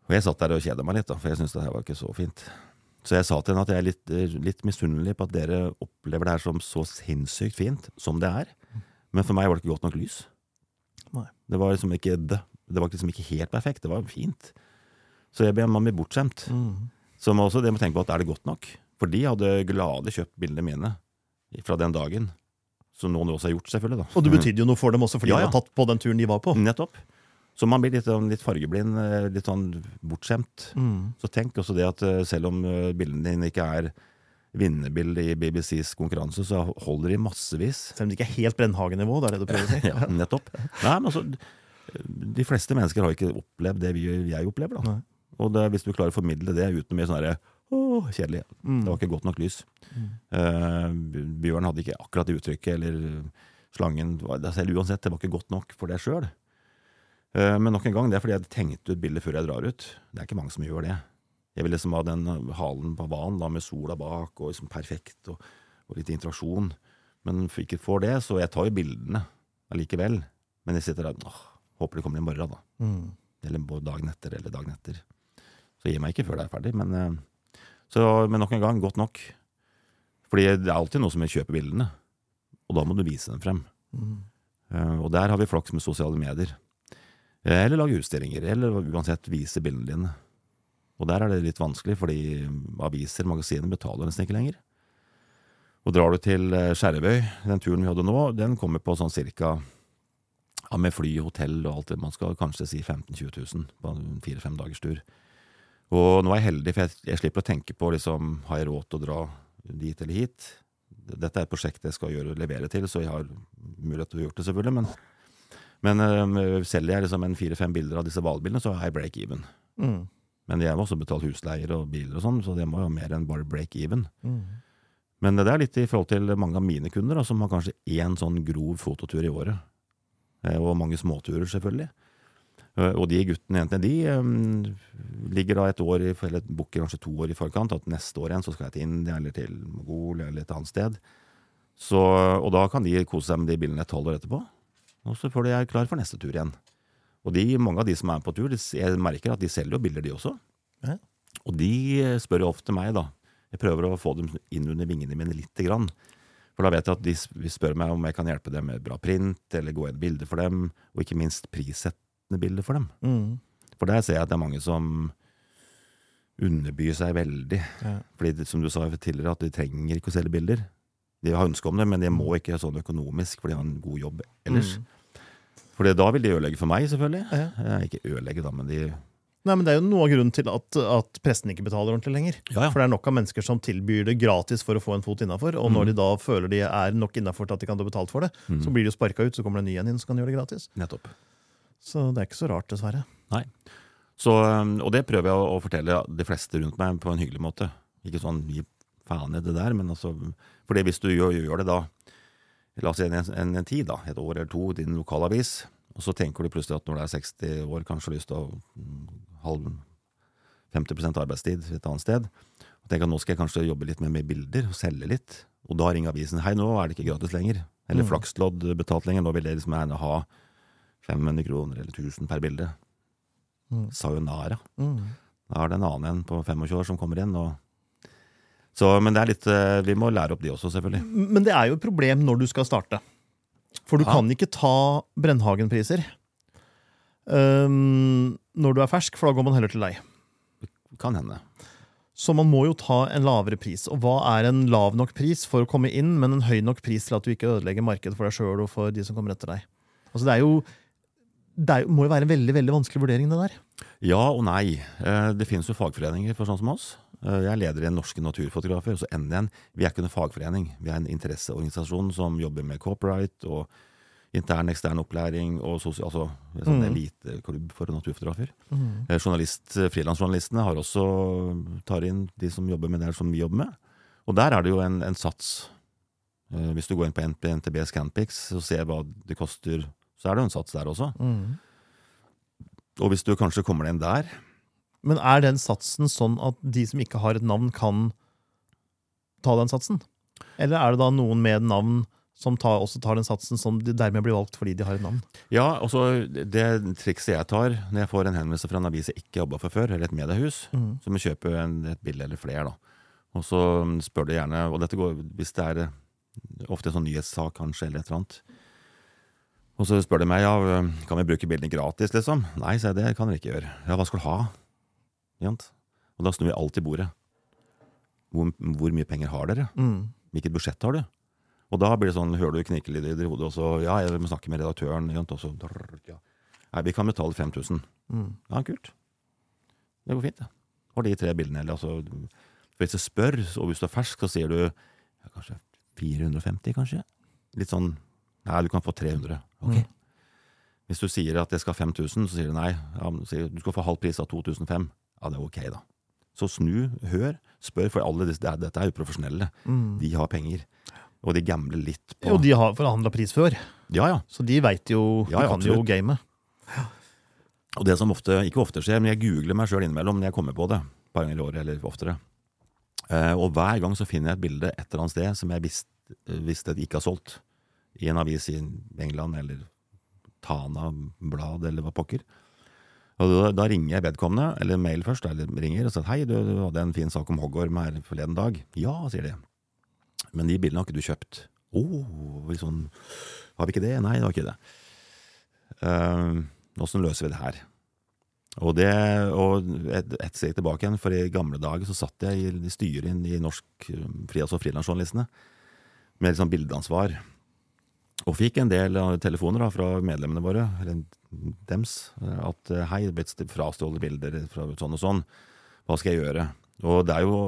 Og jeg satt der og kjeda meg litt, da, for jeg syntes det her var ikke så fint. Så jeg sa til henne at jeg er litt, litt misunnelig på at dere opplever det her som så sinnssykt fint som det er. Men for meg var det ikke godt nok lys. Nei. Det var liksom ikke det. Det var liksom ikke helt perfekt. Det var fint. Så jeg ble, man blir bortskjemt. Mm. Så må også det må tenke på at er det godt nok? For de hadde glade kjøpt bildene mine fra den dagen. Som noen også har gjort, selvfølgelig. da. Og det betydde jo noe for dem også, fordi ja, ja. de har tatt på den turen de var på. Nettopp. Så man blir litt, sånn, litt fargeblind, eh, litt sånn bortskjemt. Mm. Så tenk også det at eh, selv om eh, bildene dine ikke er vinnerbilde i BBCs konkurranse, så holder de massevis. Selv om det ikke er helt Brennhagen-nivå? det er det du prøver å si? (laughs) ja, nettopp. Nei, men altså, De fleste mennesker har ikke opplevd det vi, jeg opplever. da. Nei. Og det, hvis du klarer å formidle det uten mye sånn herre å, kjedelig. Mm. Det var ikke godt nok lys. Mm. Uh, Bjørn hadde ikke akkurat det uttrykket, eller slangen Selv uansett, det var ikke godt nok for deg sjøl. Uh, men nok en gang, det er fordi jeg tenkte ut bildet før jeg drar ut. Det er ikke mange som gjør det. Jeg vil liksom ha den halen på vanen da, med sola bak, og liksom perfekt, og, og litt interaksjon. Men for ikke får det, så jeg tar jo bildene allikevel. Men jeg sitter der åh, håper det kommer i morgen, da. Mm. Eller dagen etter, eller dagen etter. Så gi meg ikke før det er ferdig. Men uh, så, men nok en gang, godt nok. Fordi det er alltid noe som vil kjøpe bildene, og da må du vise dem frem. Mm. Uh, og der har vi flaks med sosiale medier. Uh, eller lage utstillinger, eller uansett vise bildene dine. Og der er det litt vanskelig, fordi aviser, magasiner, betaler nesten ikke lenger. Og drar du til eh, Skjervøy, den turen vi hadde nå, den kommer på sånn cirka ja, med fly, hotell og alt det, man skal kanskje si 15 000-20 000 på en fire-fem dagers tur. Og nå er jeg heldig, for jeg, jeg slipper å tenke på liksom, har jeg råd til å dra dit eller hit. Dette er et prosjekt jeg skal gjøre, levere til, så jeg har mulighet til å gjøre det, selvfølgelig. Men, men uh, selger jeg liksom en fire-fem bilder av disse hvalbilene, så er jeg break even. Mm. Men jeg må også betale husleier og biler og sånn, så det må jo mer enn bare break even. Mm. Men det er litt i forhold til mange av mine kunder, da, som har kanskje én sånn grov fototur i året. Eh, og mange småturer, selvfølgelig. Eh, og de guttene jentene de um, ligger da et år, eller booker kanskje to år i forkant. At neste år igjen så skal jeg til India eller til Mongolia eller et annet sted. Så, og da kan de kose seg med de bildene et halvt år etterpå. Og så føler jeg klar for neste tur igjen. Og de, mange av de som er på tur, jeg merker at de selger jo bilder, de også. Ja. Og de eh, spør jo ofte meg, da. Jeg prøver å få dem inn under vingene mine lite grann. For da vet jeg at de spør meg om jeg kan hjelpe dem med bra print, eller gå inn bilder for dem, og ikke minst prissett bilde for dem. Mm. For der ser jeg at det er mange som underbyr seg veldig. Ja. Fordi, som du sa tidligere, at de trenger ikke å selge bilder. De har ønske om det, men de må mm. ikke sånn økonomisk, for de har en god jobb ellers. Mm. For da vil de ødelegge for meg, selvfølgelig. Ja. Ikke ødelegge, da, men de Nei, men Det er jo noe av grunnen til at, at pressen ikke betaler ordentlig lenger. Ja, ja. For det er nok av mennesker som tilbyr det gratis for å få en fot innafor. Og mm. når de da føler de er nok innafor til at de kan ta betalt for det, mm. så blir de jo sparka ut, så kommer det en ny en inn som kan gjøre det gratis. Nettopp. Så det er ikke så rart, dessverre. Nei. Så, um, og det prøver jeg å fortelle de fleste rundt meg på en hyggelig måte. Ikke sånn gi faen i det der, men altså For hvis du gjør, gjør, det da La oss si en, en, en, tid, da, et år eller to, i din lokalavis, og så tenker du plutselig at når du er 60 år, kanskje har lyst til å mm, halv 50 arbeidstid et annet sted, og tenker at nå skal jeg kanskje jobbe litt mer med bilder og selge litt, og da ringer avisen hei, nå er det ikke gratis lenger, eller mm. flakslodd betalt lenger, nå vil jeg liksom gjerne ha 500 kroner eller 1000 per bilde. Mm. Sayonara. Mm. Da er det en annen en på 25 år som kommer inn. og så, men det litt, eh, vi må lære opp de også, selvfølgelig. Men det er jo et problem når du skal starte. For du ja. kan ikke ta Brennhagen-priser um, når du er fersk, for da går man heller til deg. Kan hende. Så man må jo ta en lavere pris. Og hva er en lav nok pris for å komme inn, men en høy nok pris til at du ikke ødelegger markedet for deg sjøl og for de som kommer etter deg? Altså Det er jo det må jo være en veldig veldig vanskelig vurdering, det der? Ja og nei. Eh, det finnes jo fagforeninger for sånn som oss. Eh, jeg er leder i Norske Naturfotografer. og så NN, Vi er ikke en fagforening. Vi er en interesseorganisasjon som jobber med copyright og intern ekstern opplæring og altså en sånn mm. eliteklubb for naturfotografer. Mm. Eh, journalist, Frilansjournalistene har også tar inn de som jobber med det som vi jobber med. Og der er det jo en, en sats. Hvis du går inn på NTB Scanpics og ser hva det koster så er det en sats der også. Mm. Og hvis du kanskje kommer deg inn der Men er den satsen sånn at de som ikke har et navn, kan ta den satsen? Eller er det da noen med navn som tar, også tar den satsen, som de dermed blir valgt fordi de har et navn? Ja, altså Det trikset jeg tar når jeg får en henvendelse fra en avis jeg ikke jobba for før, eller et mediehus, mm. som jeg kjøpe en, et bilde eller flere, da. Og så spør de gjerne, og dette går hvis det er ofte en sånn nyhetssak kanskje, eller et eller annet, og så spør de meg ja, kan vi bruke bildene gratis, liksom. Nei, sier jeg, det kan dere ikke gjøre. Ja, hva skal du ha? Jent? Og da snur vi alt i bordet. Hvor, hvor, mye penger har dere? Mm. Hvilket budsjett har du? Og da blir det sånn, hører du knirkelyder i hodet, og så ja, jeg må snakke med redaktøren. Og så, ja. Nei, vi kan betale 5000. Mm. Ja, kult. Det går fint, det. Og de tre bildene. Eller, altså, hvis du spør, og hvis du er fersk, så sier du ja, kanskje 450, kanskje? Litt sånn Nei, du kan få 300. Ok. Mm. Hvis du sier at jeg skal ha 5000, så sier du nei. Ja, du skal få halv pris av 2005. Ja, det er ok, da. Så snu, hør, spør, for alle disse, dette er jo profesjonelle. Mm. De har penger. Og de gambler litt på Og de har forhandla pris før. Ja, ja. Så de veit jo De ja, kan jo gamet. Og det som ofte, ikke ofte skjer, men jeg googler meg sjøl innimellom når jeg kommer på det. Et par ganger i året, eller oftere. Uh, og hver gang så finner jeg et bilde et eller annet sted som jeg visste, visste de ikke har solgt. I en avis i England, eller Tana Blad, eller hva pokker. Og da, da, ringer jeg vedkommende, eller mail først, eller ringer og sier hei, du, du hadde en fin sak om hoggorm her forleden dag. Ja, sier de. Men de bildene har ikke du kjøpt. Å, oh, sånn, har vi ikke det? Nei, det var ikke det. Åssen uh, løser vi det her? Og, det, og et, et, steg tilbake igjen, for i gamle dager så satt jeg i styret i Norsk Frias- og frilansjournalistene med liksom bildeansvar. Og fikk en del telefoner da, fra medlemmene våre, eller dems, at hei, det er blitt frastjålet bilder fra sånn og sånn. Hva skal jeg gjøre? Og det er jo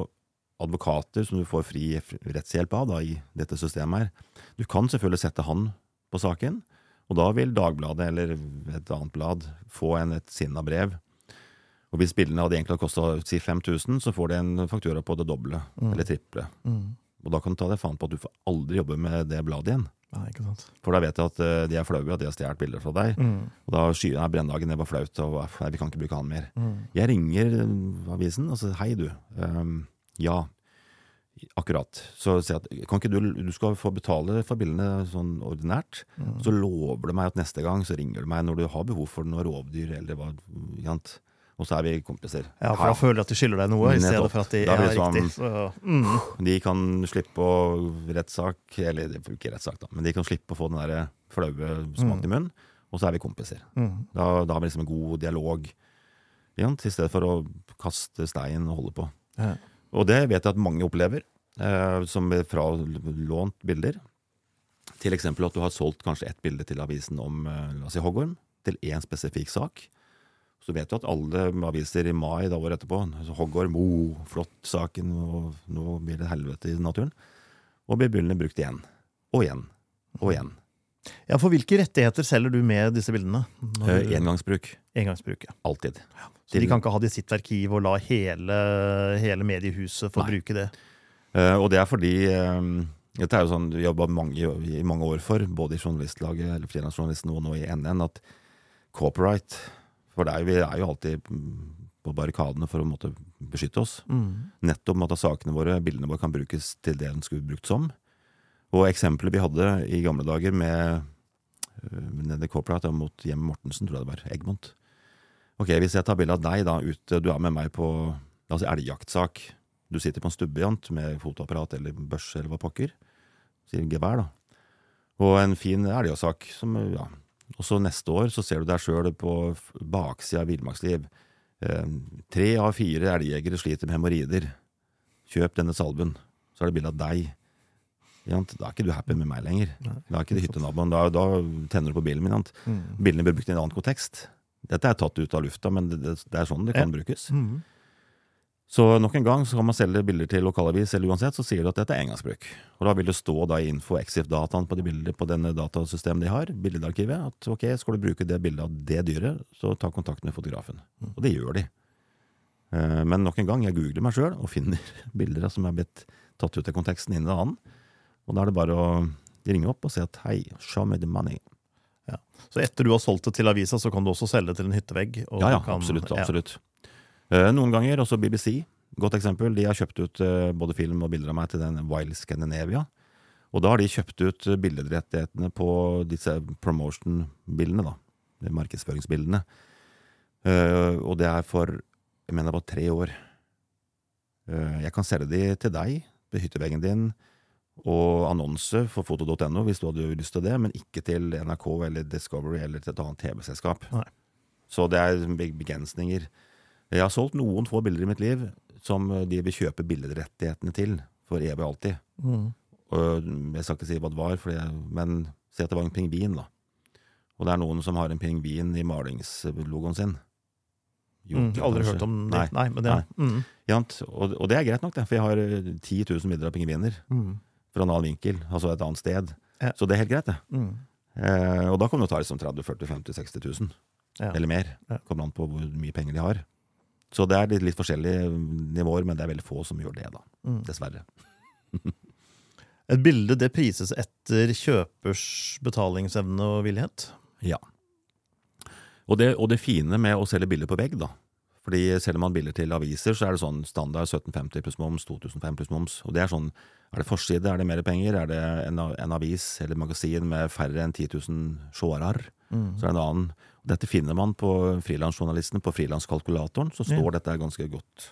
advokater som du får fri rettshjelp av da, i dette systemet her. Du kan selvfølgelig sette han på saken, og da vil Dagbladet eller et annet blad få en, et sinna brev. Og hvis bildene hadde egentlig kosta si 5000, så får de en faktura på det doble mm. eller triple. Mm. Og da kan du ta deg faen på at du får aldri jobbe med det bladet igjen. Ja, ikke sant. For da vet jeg at uh, de er flaue, at de har stjålet bilder fra deg. Mm. Og da skyer jeg brenndagen, det var flaut, og nei, vi kan ikke bruke han mer. Mm. Jeg ringer avisen og sier hei, du. Um, ja, akkurat. Så sier jeg at kan ikke du, du skal få betale for bildene sånn ordinært. Mm. Så lover du meg at neste gang så ringer du meg når du har behov for noe rovdyr eller hva. Og så er vi kompiser. Ja, for da føler at de skylder deg noe, i stedet for at de er riktig. Så, mm. De kan slippe å rettssak, eller ikke rettssak, da, men de kan slippe å få den der flaue smaken mm. i munnen, og så er vi kompiser. Mm. Da, da, har vi liksom en god dialog, i stedet for å kaste stein og holde på. Ja. Og det vet jeg at mange opplever, eh, som fra lånt bilder. Til eksempel at du har solgt kanskje ett bilde til avisen om eh, la oss si Hoggorm, til én spesifikk sak. Så vet du at alle aviser i mai da året etterpå altså Hoggorm, oh, flott saken, og nå blir det helvete i naturen. Og blir bildene brukt igjen. Og igjen. Og igjen. Ja, For hvilke rettigheter selger du med disse bildene? Eh, engangsbruk. Engangsbruk, ja. Alltid. Ja. Så de kan ikke ha det i sitt arkiv og la hele, hele mediehuset få Nei. bruke det? Uh, og det er fordi um, Dette er jo sånn vi jobba i mange år for, både i journalistlaget eller frilansjournalisten og nå i NN, at copyright For er, vi er jo alltid på barrikadene for å måtte beskytte oss. Mm. Nettopp med at sakene våre, bildene våre, kan brukes til det den skulle brukt som. Og eksempelet vi hadde i gamle dager med nede i mot Jem Mortensen, tror jeg det var, Egmont. Ok, Hvis jeg tar bilde av deg da ute, du er med meg på la oss si elgjaktsak. Du sitter på en stubbejant med fotoapparat eller børse eller hva pokker. Sier gevær, da. Og en fin elgjaktsak som ja. Og så neste år så ser du deg sjøl på baksida av Villmarksliv. Eh, tre av fire elgjegere sliter med hemoroider. Kjøp denne salven. Så er det bilde av deg. Da er ikke du happy med meg lenger. Da er ikke det hyttenaboen. Da, da tenner du på bilen min. Mm. Bilene blir brukt i en annen kontekst. Dette er tatt ut av lufta, men det, det er sånn det kan brukes. Mm. Så nok en gang så kan man selge bilder til lokalavis, eller uansett, så sier du at dette er engangsbruk. Og da vil det stå da i info exif-dataen på de bilder på denne datasystemet de har, bildearkivet, at ok, skal du bruke det bildet av det dyret, så ta kontakt med fotografen. Mm. Og det gjør de. Eh, men nok en gang, jeg googler meg sjøl og finner (laughs) bilder som er blitt tatt ut av konteksten inn i en annen. Og da er det bare å ringe opp og si at hei, show me the money. Ja. Så etter du har solgt det til avisa, så kan du også selge det til en hyttevegg? ja, ja, kan, absolutt. absolutt. Ja. Noen ganger også BBC. Godt eksempel. De har kjøpt ut eh, både film og bilder av meg til den Wild Scandinavia. Og da har de kjøpt ut billedrettighetene på disse promotion-bildene, da. Markedsføringsbildene. Eh, og det er for jeg mener det var tre år. Eh, jeg kan selge de til deg på hytteveggen din og annonse for foto.no hvis du hadde lyst til det, men ikke til NRK eller Discovery eller til et annet TV-selskap. Så det er begrensninger. Jeg har solgt noen få bilder i mitt liv som de vil kjøpe billedrettighetene til for evig og alltid. Mm. Og jeg skal ikke si hva det var, jeg, men si at det var en pingvin, da. Og det er noen som har en pingvin i malingslogoen sin. Jo, mm, aldri hørt om det. Nei, nei men det nei. Mm. Og, og, det er greit nok, det, for jeg har 10 000 bilder av pingviner. Mm. Fra en annen vinkel, altså et annet sted. Ja. Så det er helt greit, det. Mm. Eh, og da kan du ta liksom 30 40 50 60 000. Ja. Eller mer. Ja. Kommer an på hvor mye penger de har. Så det er litt, litt, forskjellige nivåer, men det er veldig få som gjør det, da. Mm. Dessverre. (laughs) Et bilde det prises etter kjøpers betalingsevne og villighet? Ja. Og det, og det, fine med å selge bilder på vegg, da fordi selger man bilder til aviser, så er det sånn standard 1750 pluss moms, 2005 pluss moms. Og det er sånn Er det forside, er det mer penger? Er det en, en avis eller magasin med færre enn 10 000 seere, mm. så er det en annen. Dette finner man på frilansjournalistene, på frilanskalkulatoren, så står ja. dette ganske godt.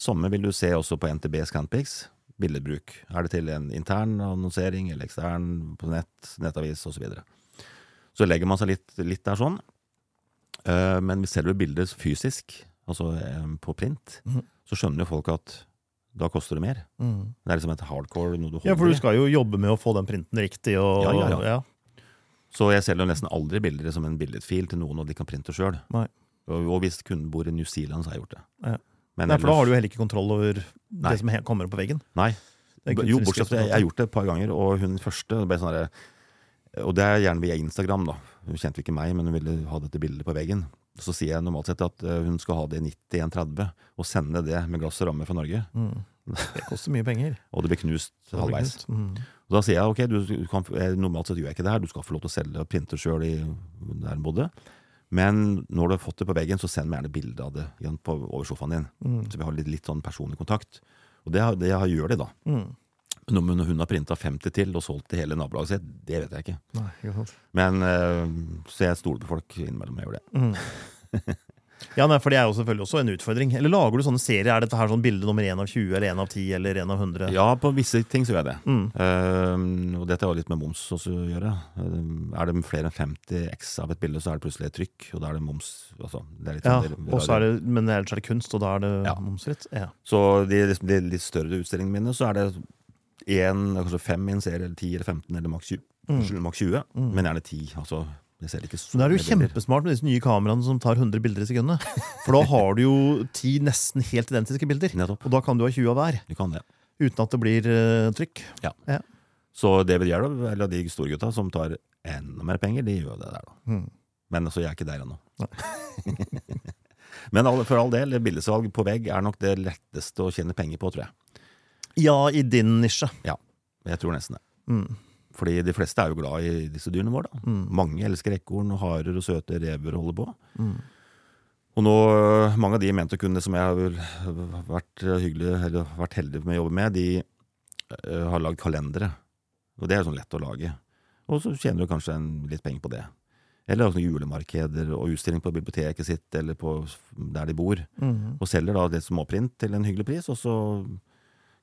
Samme vil du se også på NTB Scanpix. Billedbruk. Er det til en intern annonsering eller ekstern på nett, nettavis osv. Så, videre. så legger man seg litt, litt der sånn. Uh, men hvis du bildet fysisk, altså um, på print, mm. så skjønner jo folk at da koster det mer. Mm. Det er liksom et hardcore noe du holder Ja, for du skal jo jobbe med å få den printen riktig. Og, ja, ja, ja. Så jeg selger nesten aldri bilder som en billedfil til noen, og de kan printe sjøl. Og, hvis kunden bor i New Zealand, så har jeg gjort det. Ja. Men Nei, for da har du jo heller ikke kontroll over Nei. det som kommer opp på veggen. Nei. Jo, bortsett fra jeg har gjort det et par ganger, og hun første ble sånn Og det er gjerne via Instagram, da. Hun kjente ikke meg, men hun ville ha dette bildet på veggen. Så sier jeg normalt sett at eh, hun skal ha det i 9130, og sende det med glass og ramme fra Norge. Mm. Det koster mye penger. (laughs) og det blir knust halvveis. Mm. Og da sier jeg ok, du, du kan, normalt sett gjør jeg ikke det her, du skal få lov til å selge og printe sjøl hun bodde. Men når du har fått det på veggen, så send meg gjerne bilde av det igjen på, over sofaen din. Mm. Så vi har litt, litt, sånn personlig kontakt. Og det, det gjør de, da. Mm. Men om hun har printa 50 til og solgt til hele nabolaget sitt, det vet jeg ikke. Nei, Men uh, Så jeg stoler på folk innimellom jeg gjør det. Mm. (laughs) ja, nei, for det er jo selvfølgelig også en utfordring. Eller lager du sånne serier? Er dette her sånn bilde nummer 1 av 20 eller 1 av 10 eller 1 av 100? Ja, på visse ting så gjør jeg det. Mm. Uh, og dette har litt med moms også å gjøre. Uh, er det flere enn 50 X av et bilde, så er det plutselig et trykk, og da er det moms. Altså, det er ja, sånn, er det, men ellers er det kunst, og da er det ja. momsfritt? Ja. Så de, de, litt større utstillingene mine, så er det én, kanskje fem i en serie, eller 10 eller 15, eller maks 20. Mm. Maks 20 mm. Men gjerne 10. Altså, det er det jo kjempesmart med disse nye kameraene som tar 100 bilder i sekundet. For da har du jo ti nesten helt identiske bilder. Nettopp. Og da kan du ha 20 av hver. Du kan det. Uten at det blir uh, trykk. Ja. ja. Så David da, eller de storgutta som tar enda mer penger, de gjør det der, da. Mm. Men altså, jeg er ikke der ennå. (laughs) Men for all del, bildesalg på vegg er nok det letteste å tjene penger på, tror jeg. Ja, i din nisje. Ja, jeg tror nesten det. Mm. Fordi de fleste er jo glad i disse dyrene våre. da. Mm. Mange elsker ekorn og harer og søte rever holder på. Mm. Og nå, mange av de mentorkundene som jeg har vært, hyggelig, eller vært heldig med å jobbe med, de uh, har lagd kalendere. Og det er sånn lett å lage. Og så tjener du kanskje en, litt penger på det. Eller sånn julemarkeder og utstilling på biblioteket sitt eller på der de bor. Mm. Og selger da det småprint til en hyggelig pris, og så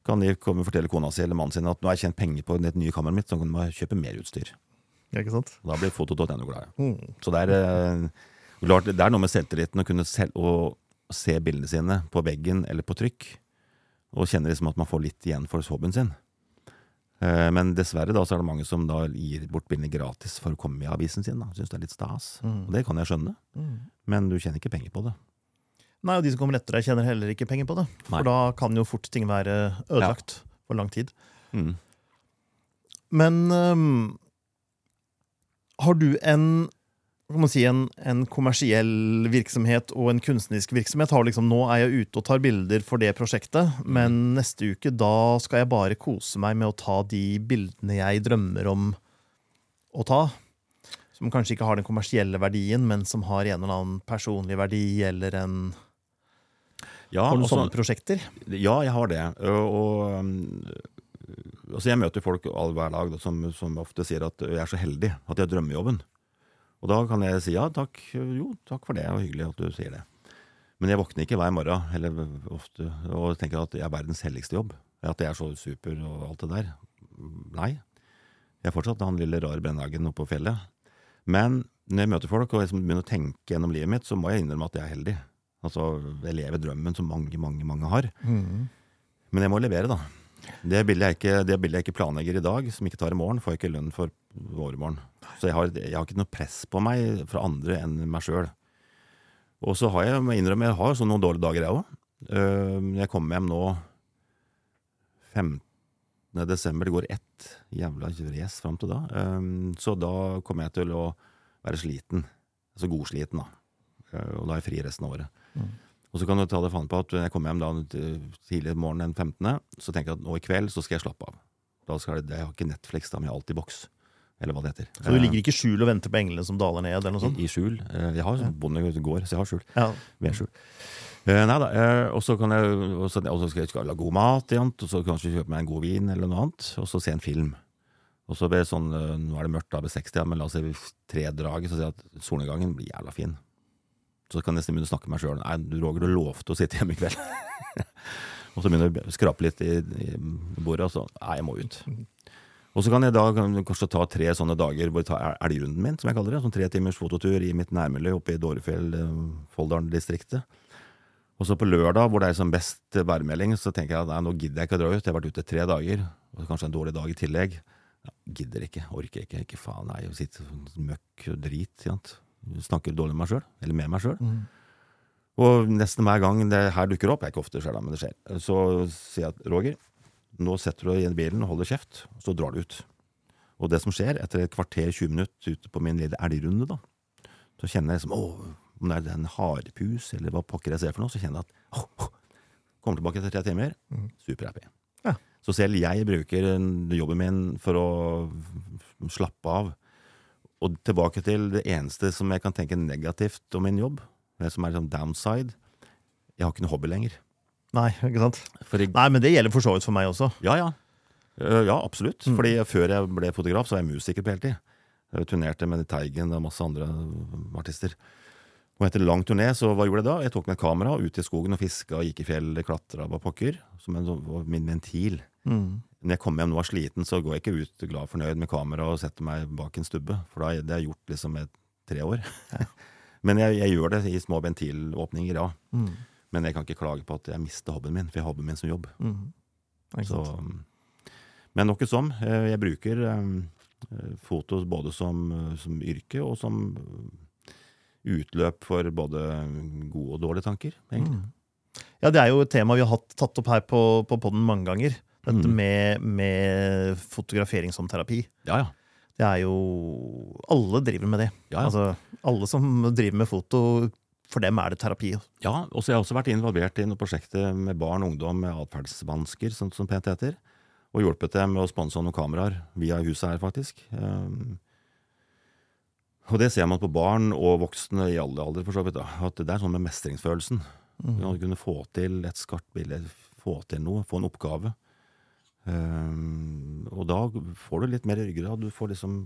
kan de komme og fortelle kona si eller mannen sin at nå har jeg tjent penger på det nye kameraet mitt, så kan de kjøpe mer utstyr. Ja, ikke sant? Da blir foto.no glad. Mm. Så det er, eh, klart, det er noe med selvtilliten å kunne selv, å se bildene sine på veggen eller på trykk, og kjenne liksom at man får litt igjen for hobbyen sin. Eh, men dessverre da, så er det mange som da gir bort bildene gratis for å komme i avisen sin. da, Syns det er litt stas. Mm. Og det kan jeg skjønne, mm. men du tjener ikke penger på det. Nei, og de som kommer etter deg, tjener heller ikke penger på det. Nei. For da kan jo fort ting være ødelagt ja. for lang tid. Mm. Men um, har du en kan man si, en, en, kommersiell virksomhet og en kunstnerisk virksomhet. Har liksom, nå er jeg ute og tar bilder for det prosjektet, men mm. neste uke da skal jeg bare kose meg med å ta de bildene jeg drømmer om å ta. Som kanskje ikke har den kommersielle verdien, men som har en eller annen personlig verdi eller en ja, har du også, sånne prosjekter? Ja, jeg har det. Og, altså jeg møter folk all hver dag som, som, ofte sier at jeg er så heldig at jeg har drømmejobben. Og da kan jeg si ja, takk, jo, takk for det, og hyggelig at du sier det. Men jeg våkner ikke hver morgen eller ofte, og tenker at jeg er verdens helligste jobb. At jeg er så super og alt det der. Nei. Jeg er fortsatt han lille rare brennhagen oppe på fjellet. Men når jeg møter folk og liksom begynner å tenke gjennom livet mitt, så må jeg innrømme at jeg er heldig. Altså, jeg lever drømmen som mange, mange, mange har. Mm. Men jeg må levere, da. Det bildet, jeg ikke, det bildet jeg ikke planlegger i dag, som ikke tar i morgen, får jeg ikke lønn for overmorgen. Så jeg har, jeg har, ikke noe press på meg fra andre enn meg sjøl. Og så har jeg, må innrømme, jeg har sånn noen dårlige dager, jeg òg. Jeg kommer hjem nå 15. desember. Det går ett jævla race fram til da. Så da kommer jeg til å være sliten. Altså godsliten, da. Og da er jeg fri resten av året. Mm. Og så kan du ta det faen på at når jeg kommer hjem da tidlig i morgen den 15., så tenker jeg at nå i kveld så skal jeg slappe av. Da skal det, Jeg har ikke Netflix, da, men jeg har alltid boks. Eller hva det heter. Så du ligger ikke i skjul og venter på englene som daler ned? eller noe sånt? I, i skjul. Eh, jeg har sånn bondegård, så jeg har skjul. Ja. Vedskjul. Eh, nei da. Eh, og så kan jeg, skal jeg lage god mat, og så kanskje kjøpe meg en god vin eller noe annet, og så se en film. Og så blir det sånn, Nå er det mørkt, da, ved 60, men la oss si tre drag, så sier jeg at solnedgangen blir jævla fin. Så kan jeg nesten begynne å snakke med meg sjøl. Nei, Roger, du lovte å sitte hjemme i kveld. (laughs) og så begynner jeg å skrape litt i, i bordet, og så Nei, jeg må ut. Og så kan jeg da kanskje ta tre sånne dager hvor jeg tar elgrunden min, som jeg kaller det. Sånn tre timers fototur i mitt nærmiljø oppe i Dårefjell, eh, Folldalen-distriktet. Og så på lørdag, hvor det er som best værmelding, så tenker jeg at nei, nå gidder jeg ikke å dra ut. Jeg har vært ute tre dager, og kanskje en dårlig dag i tillegg. Ja, gidder ikke, orker ikke. Ikke faen, nei, å sitte møkk og drit. Sant? Snakker dårlig med meg sjøl, eller med meg sjøl. Mm. Og nesten hver gang det her dukker opp, jeg er ikke ofte sjøl, men det skjer, så sier jeg at Roger, nå setter du deg i bilen og holder kjeft, så drar du ut. Og det som skjer, etter et kvarter, 20 minutter ute på min lille elgrunde, da, så kjenner jeg liksom å, om det er en harepus, eller hva pokker jeg ser for noe, så kjenner jeg at å, Kommer tilbake etter tre timer, mm. superhappy. Ja. Så selv jeg bruker jobben min for å slappe av og tilbake til det eneste som jeg kan tenke negativt om min jobb, det som er sånn downside. Jeg har ikke noe hobby lenger. Nei, ikke sant? Jeg, Nei, men det gjelder for så vidt for meg også. Ja, ja. Ja, absolutt. Mm. Fordi før jeg ble fotograf, så var jeg musiker på heltid. Jeg turnerte med Teigen og masse andre artister. Og etter lang turné, så hva gjorde jeg da? Jeg tok med kamera ut i skogen og fiska og gikk i fjellet, klatra var pokker. Som en, min ventil. Mm når jeg kommer hjem nå og er sliten, så går jeg ikke ut glad fornøyd med kamera og setter meg bak en stubbe. For da, det har jeg gjort liksom i tre år. (laughs) Men jeg, jeg, gjør det i små ventilåpninger, ja. Mm. Men jeg kan ikke klage på at jeg mister hobbyen min, for jeg har hobbyen min som jobb. Mm. Så, men nok som. Eh, jeg bruker foto både som, som, yrke og som utløp for både gode og dårlige tanker, egentlig. Mm. Ja, det er jo et tema vi har hatt, tatt opp her på, på podden mange ganger. Dette mm. med, med, fotografering som terapi. Ja, ja. Det er jo Alle driver med det. Ja. Altså, alle som driver med foto, for dem er det terapi. Ja, og så har jeg også vært involvert i noe prosjekter med barn og ungdom med atferdsvansker, som, som pent heter. Og hjulpet dem med å sponse noen kameraer via huset her, faktisk. Um, og det ser man på barn og voksne i alle aldre, for så vidt. Da, at det er sånn med mestringsfølelsen. Mm. Å kunne få til et skarpt bilde, få til noe, få en oppgave. Um, og da får du litt mer ryggrad. Du får liksom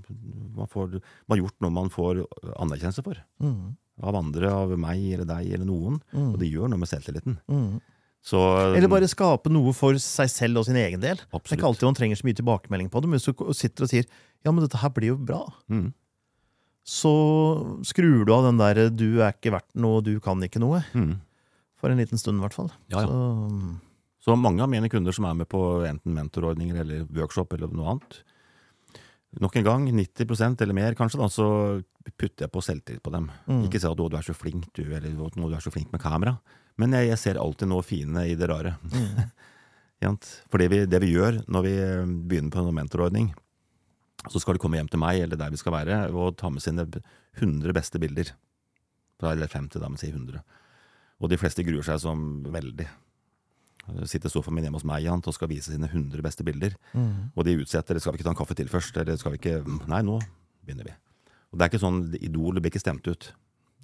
man, får, man har gjort noe man får anerkjennelse for. Mm. Av andre, av meg eller deg eller noen. Mm. Og det gjør noe med selvtilliten. Mm. Så, eller bare skape noe for seg selv og sin egen del. Absolutt. Det er ikke alltid man trenger så mye tilbakemelding på det, men hvis du sitter og sier ja, men dette her blir jo bra, mm. så skrur du av den der 'du er ikke verdt noe, du kan ikke noe'. Mm. For en liten stund, i hvert fall. Ja, ja. Så, så mange av mine kunder som er med på enten mentorordninger eller workshop eller noe annet, nok en gang, 90% eller mer kanskje, da, så putter jeg på selvtillit på dem. Mm. Ikke si at du er så flink, du', eller du er så flink med kamera'. Men jeg, jeg ser alltid noe fine i det rare. Mm. (laughs) For det vi, det vi, gjør når vi begynner på en mentorordning, så skal de komme hjem til meg, eller der vi skal være, og ta med sine 100 beste bilder. Eller 50, da, men si 100. Og de fleste gruer seg som veldig. Sitter sofaen min hjemme hos meg og skal vise sine 100 beste bilder. Mm. Og de utsetter Skal vi ikke ta en kaffe til først? Eller skal vi ikke Nei, nå begynner vi. Og det er ikke sånn Idol blir ikke stemt ut.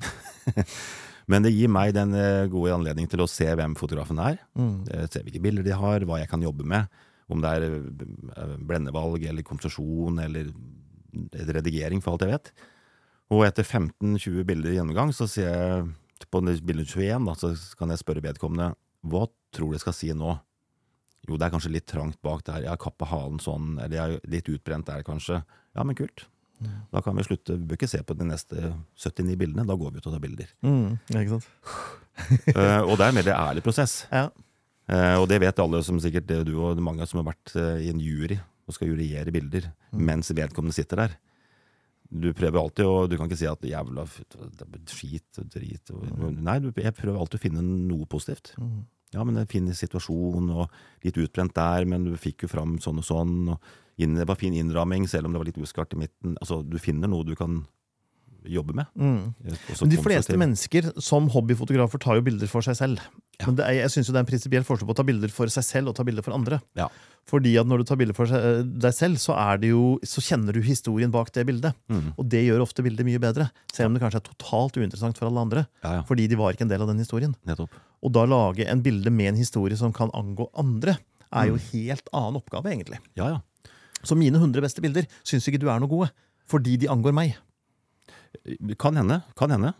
(laughs) Men det gir meg den eh, gode anledningen til å se hvem fotografen er. Mm. Eh, se hvilke bilder de har, hva jeg kan jobbe med. Om det er eh, blendevalg eller komposisjon eller redigering, for alt jeg vet. Og etter 15-20 bilder i gjennomgang, så ser jeg på bilde 21, da, så kan jeg spørre vedkommende hva tror du jeg skal si nå? Jo, det er kanskje litt trangt bak der. Jeg har kappa halen sånn, eller jeg er litt utbrent der, kanskje. Ja, men kult. Mm. Da kan vi slutte, vi bør ikke se på de neste 79 bildene. Da går vi ut og tar bilder. Mm, ikke sant? uh, og det er en veldig ærlig prosess. Ja. Uh, og det vet alle, som sikkert du og mange som har vært uh, i en jury og skal juryere bilder mm. mens vedkommende sitter der. Du prøver alltid, og du kan ikke si at 'jævla skit og drit'. Og, mm. Nei, jeg prøver alltid å finne noe positivt. Mm. Ja, men en fin situasjon, og litt utbrent der, men du fikk jo fram sånn og sånn. og Det var fin innramming, selv om det var litt uskart i midten. Altså, Du finner noe du kan jobbe med. Mm. Men De fleste mennesker som hobbyfotografer tar jo bilder for seg selv. Ja. Men er, jeg synes jo det er en prinsipiell forskjell på å ta bilder for seg selv og ta bilder for andre. Ja. Fordi at når du tar bilder for deg selv, så, jo, så kjenner du historien bak det bildet. Mm. Og det gjør ofte bildet mye bedre, selv om det kanskje er totalt uinteressant for alle andre. Ja, fordi de var ikke en del av den historien. Nettopp. Og da lage en bilde med en historie som kan angå andre, er jo en mm. helt annen oppgave, egentlig. Ja, ja. Så mine 100 beste bilder syns ikke du er noe gode, fordi de angår meg. Kan hende. kan hende.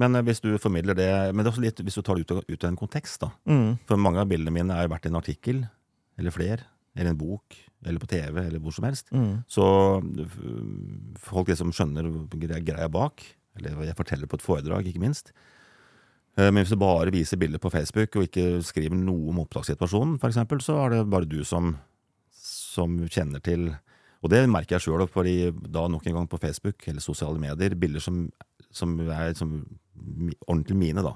Men hvis du formidler det Men det er også litt hvis du tar det ut, ut av en kontekst. da. Mm. For mange av bildene mine har vært i en artikkel, eller flere, eller en bok, eller på TV, eller hvor som helst. Mm. Så folk liksom skjønner greia bak. Eller jeg forteller på et foredrag, ikke minst. Eh, men hvis du bare viser bilder på Facebook og ikke skriver noe om opptakssituasjonen, f.eks., så er det bare du som, som kjenner til Og det merker jeg sjøl, fordi da nok en gang på Facebook eller sosiale medier, bilder som, som er som, ordentlig mine, da.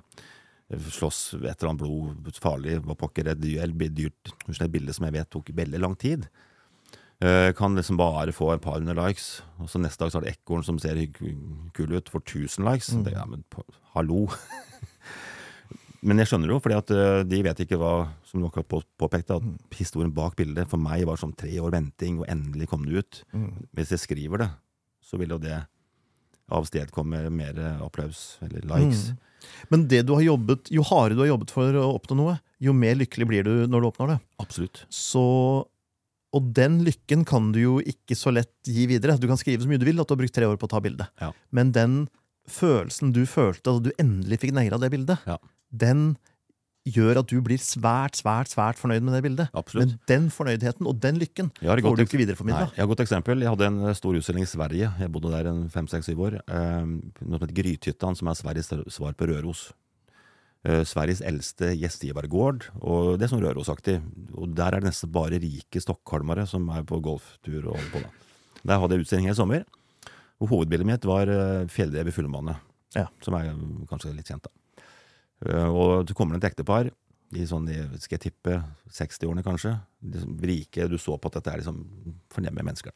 Slåss et eller annet blod, farlig, hva pokker, et dyrt, et bilde som jeg vet tok veldig lang tid. Eh, kan liksom bare få et par hundre likes, og så neste dag så har det ekorn som ser kul ut, får 1000 likes. Mm. Det, ja, men hallo! (laughs) Men jeg skjønner jo, fordi at eh, de vet ikke hva som dere har påpekt, at mm. historien bak bildet for meg var sånn tre år venting, og endelig kom det ut. Mm. Hvis jeg skriver det, så vil jo det avstedkomme mer applaus eller likes. Mm. Men det du har jobbet, jo hardere du har jobbet for å oppnå noe, jo mer lykkelig blir du når du oppnår det. Absolutt. Så, og den lykken kan du jo ikke så lett gi videre. Du kan skrive så mye du vil at du har brukt tre år på å ta bildet. Ja. Men den følelsen du følte da du endelig fikk naila det bildet, ja. Den gjør at du blir svært svært, svært fornøyd med det bildet. Absolutt. Men den fornøydheten og den lykken får du ikke videreformidla. Jeg har et godt eksempel. Jeg hadde en eh, stor utstilling i Sverige. Jeg bodde der en fem-seks-syv år. Eh, noe som heter Grythyttan, som er Sveriges svar på Røros. Eh, Sveriges eldste gjestgivergård. Og det er sånn Rørosaktig. Og der er det nesten bare rike stockholmere som er på golftur og holder på. da. Der hadde jeg utstilling hele sommer. Og hovedbildet mitt var uh, fjellrev i fullmåne, ja. som er kanskje litt kjent. da. Uh, og så kommer det et ektepar i sånn, skal jeg tippe, 60-årene kanskje. Liksom, rike. Du så på at dette er liksom fornemme mennesker.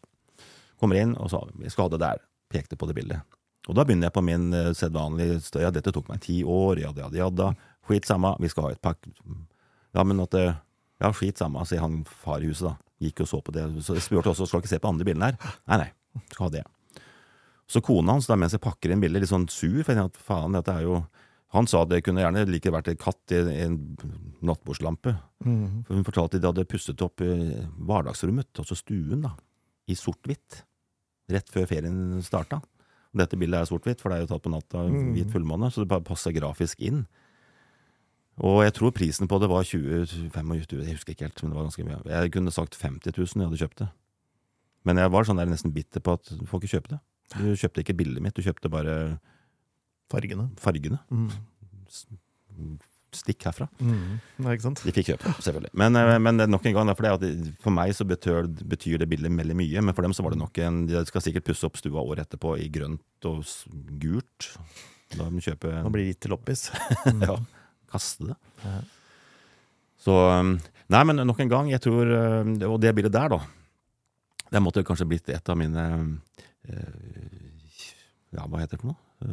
Kommer inn og sa vi skal ha det der. Pekte på det bildet. Og da begynner jeg på min uh, sedvanlige støy. Ja, dette tok meg ti år. Jadda, jadda, jadda. Skit samme, vi skal ha et pakk. Ja, men at Ja, skit samme, sier han far i huset, da. Gikk og så på det. Så jeg spurte også skal ikke se på andre bildene her. Nei, nei, skal ha det. Så kona hans, da, mens jeg pakker inn bilder, litt sånn sur, for jeg tenkte faen, dette er jo Han sa det kunne gjerne like vært en katt i en nattbordslampe. Mm. For hun fortalte at de hadde pusset opp hverdagsrommet, altså stuen, da, i sort-hvitt. Rett før ferien starta. Dette bildet er sort-hvitt, for det er jo tatt på natta, mm. hvit fullmåne, så det bare passer grafisk inn. Og jeg tror prisen på det var 20-25 jeg husker ikke helt, men det var ganske mye. Jeg kunne sagt 50 000 jeg hadde kjøpt det. Men jeg var sånn der nesten bitter på at du får ikke kjøpe det. Du kjøpte ikke bildet mitt, du kjøpte bare Fargene. fargene. Mm. Stikk herfra. Mm. Nei, ikke sant? De fikk kjøpe, selvfølgelig. Men, eh, men nok en gang, for, for meg så betyr, betyr, det bildet veldig mye. Men for dem så var det nok en De skal sikkert pusse opp stua året etterpå i grønt og gult. Da må de kjøpe Nå blir det gitt til loppis. (laughs) ja. Kaste det. Ja. Så um, Nei, men nok en gang, jeg tror um, Og det bildet der, da. Det måtte kanskje blitt et av mine Eh, ja, hva heter det for noe?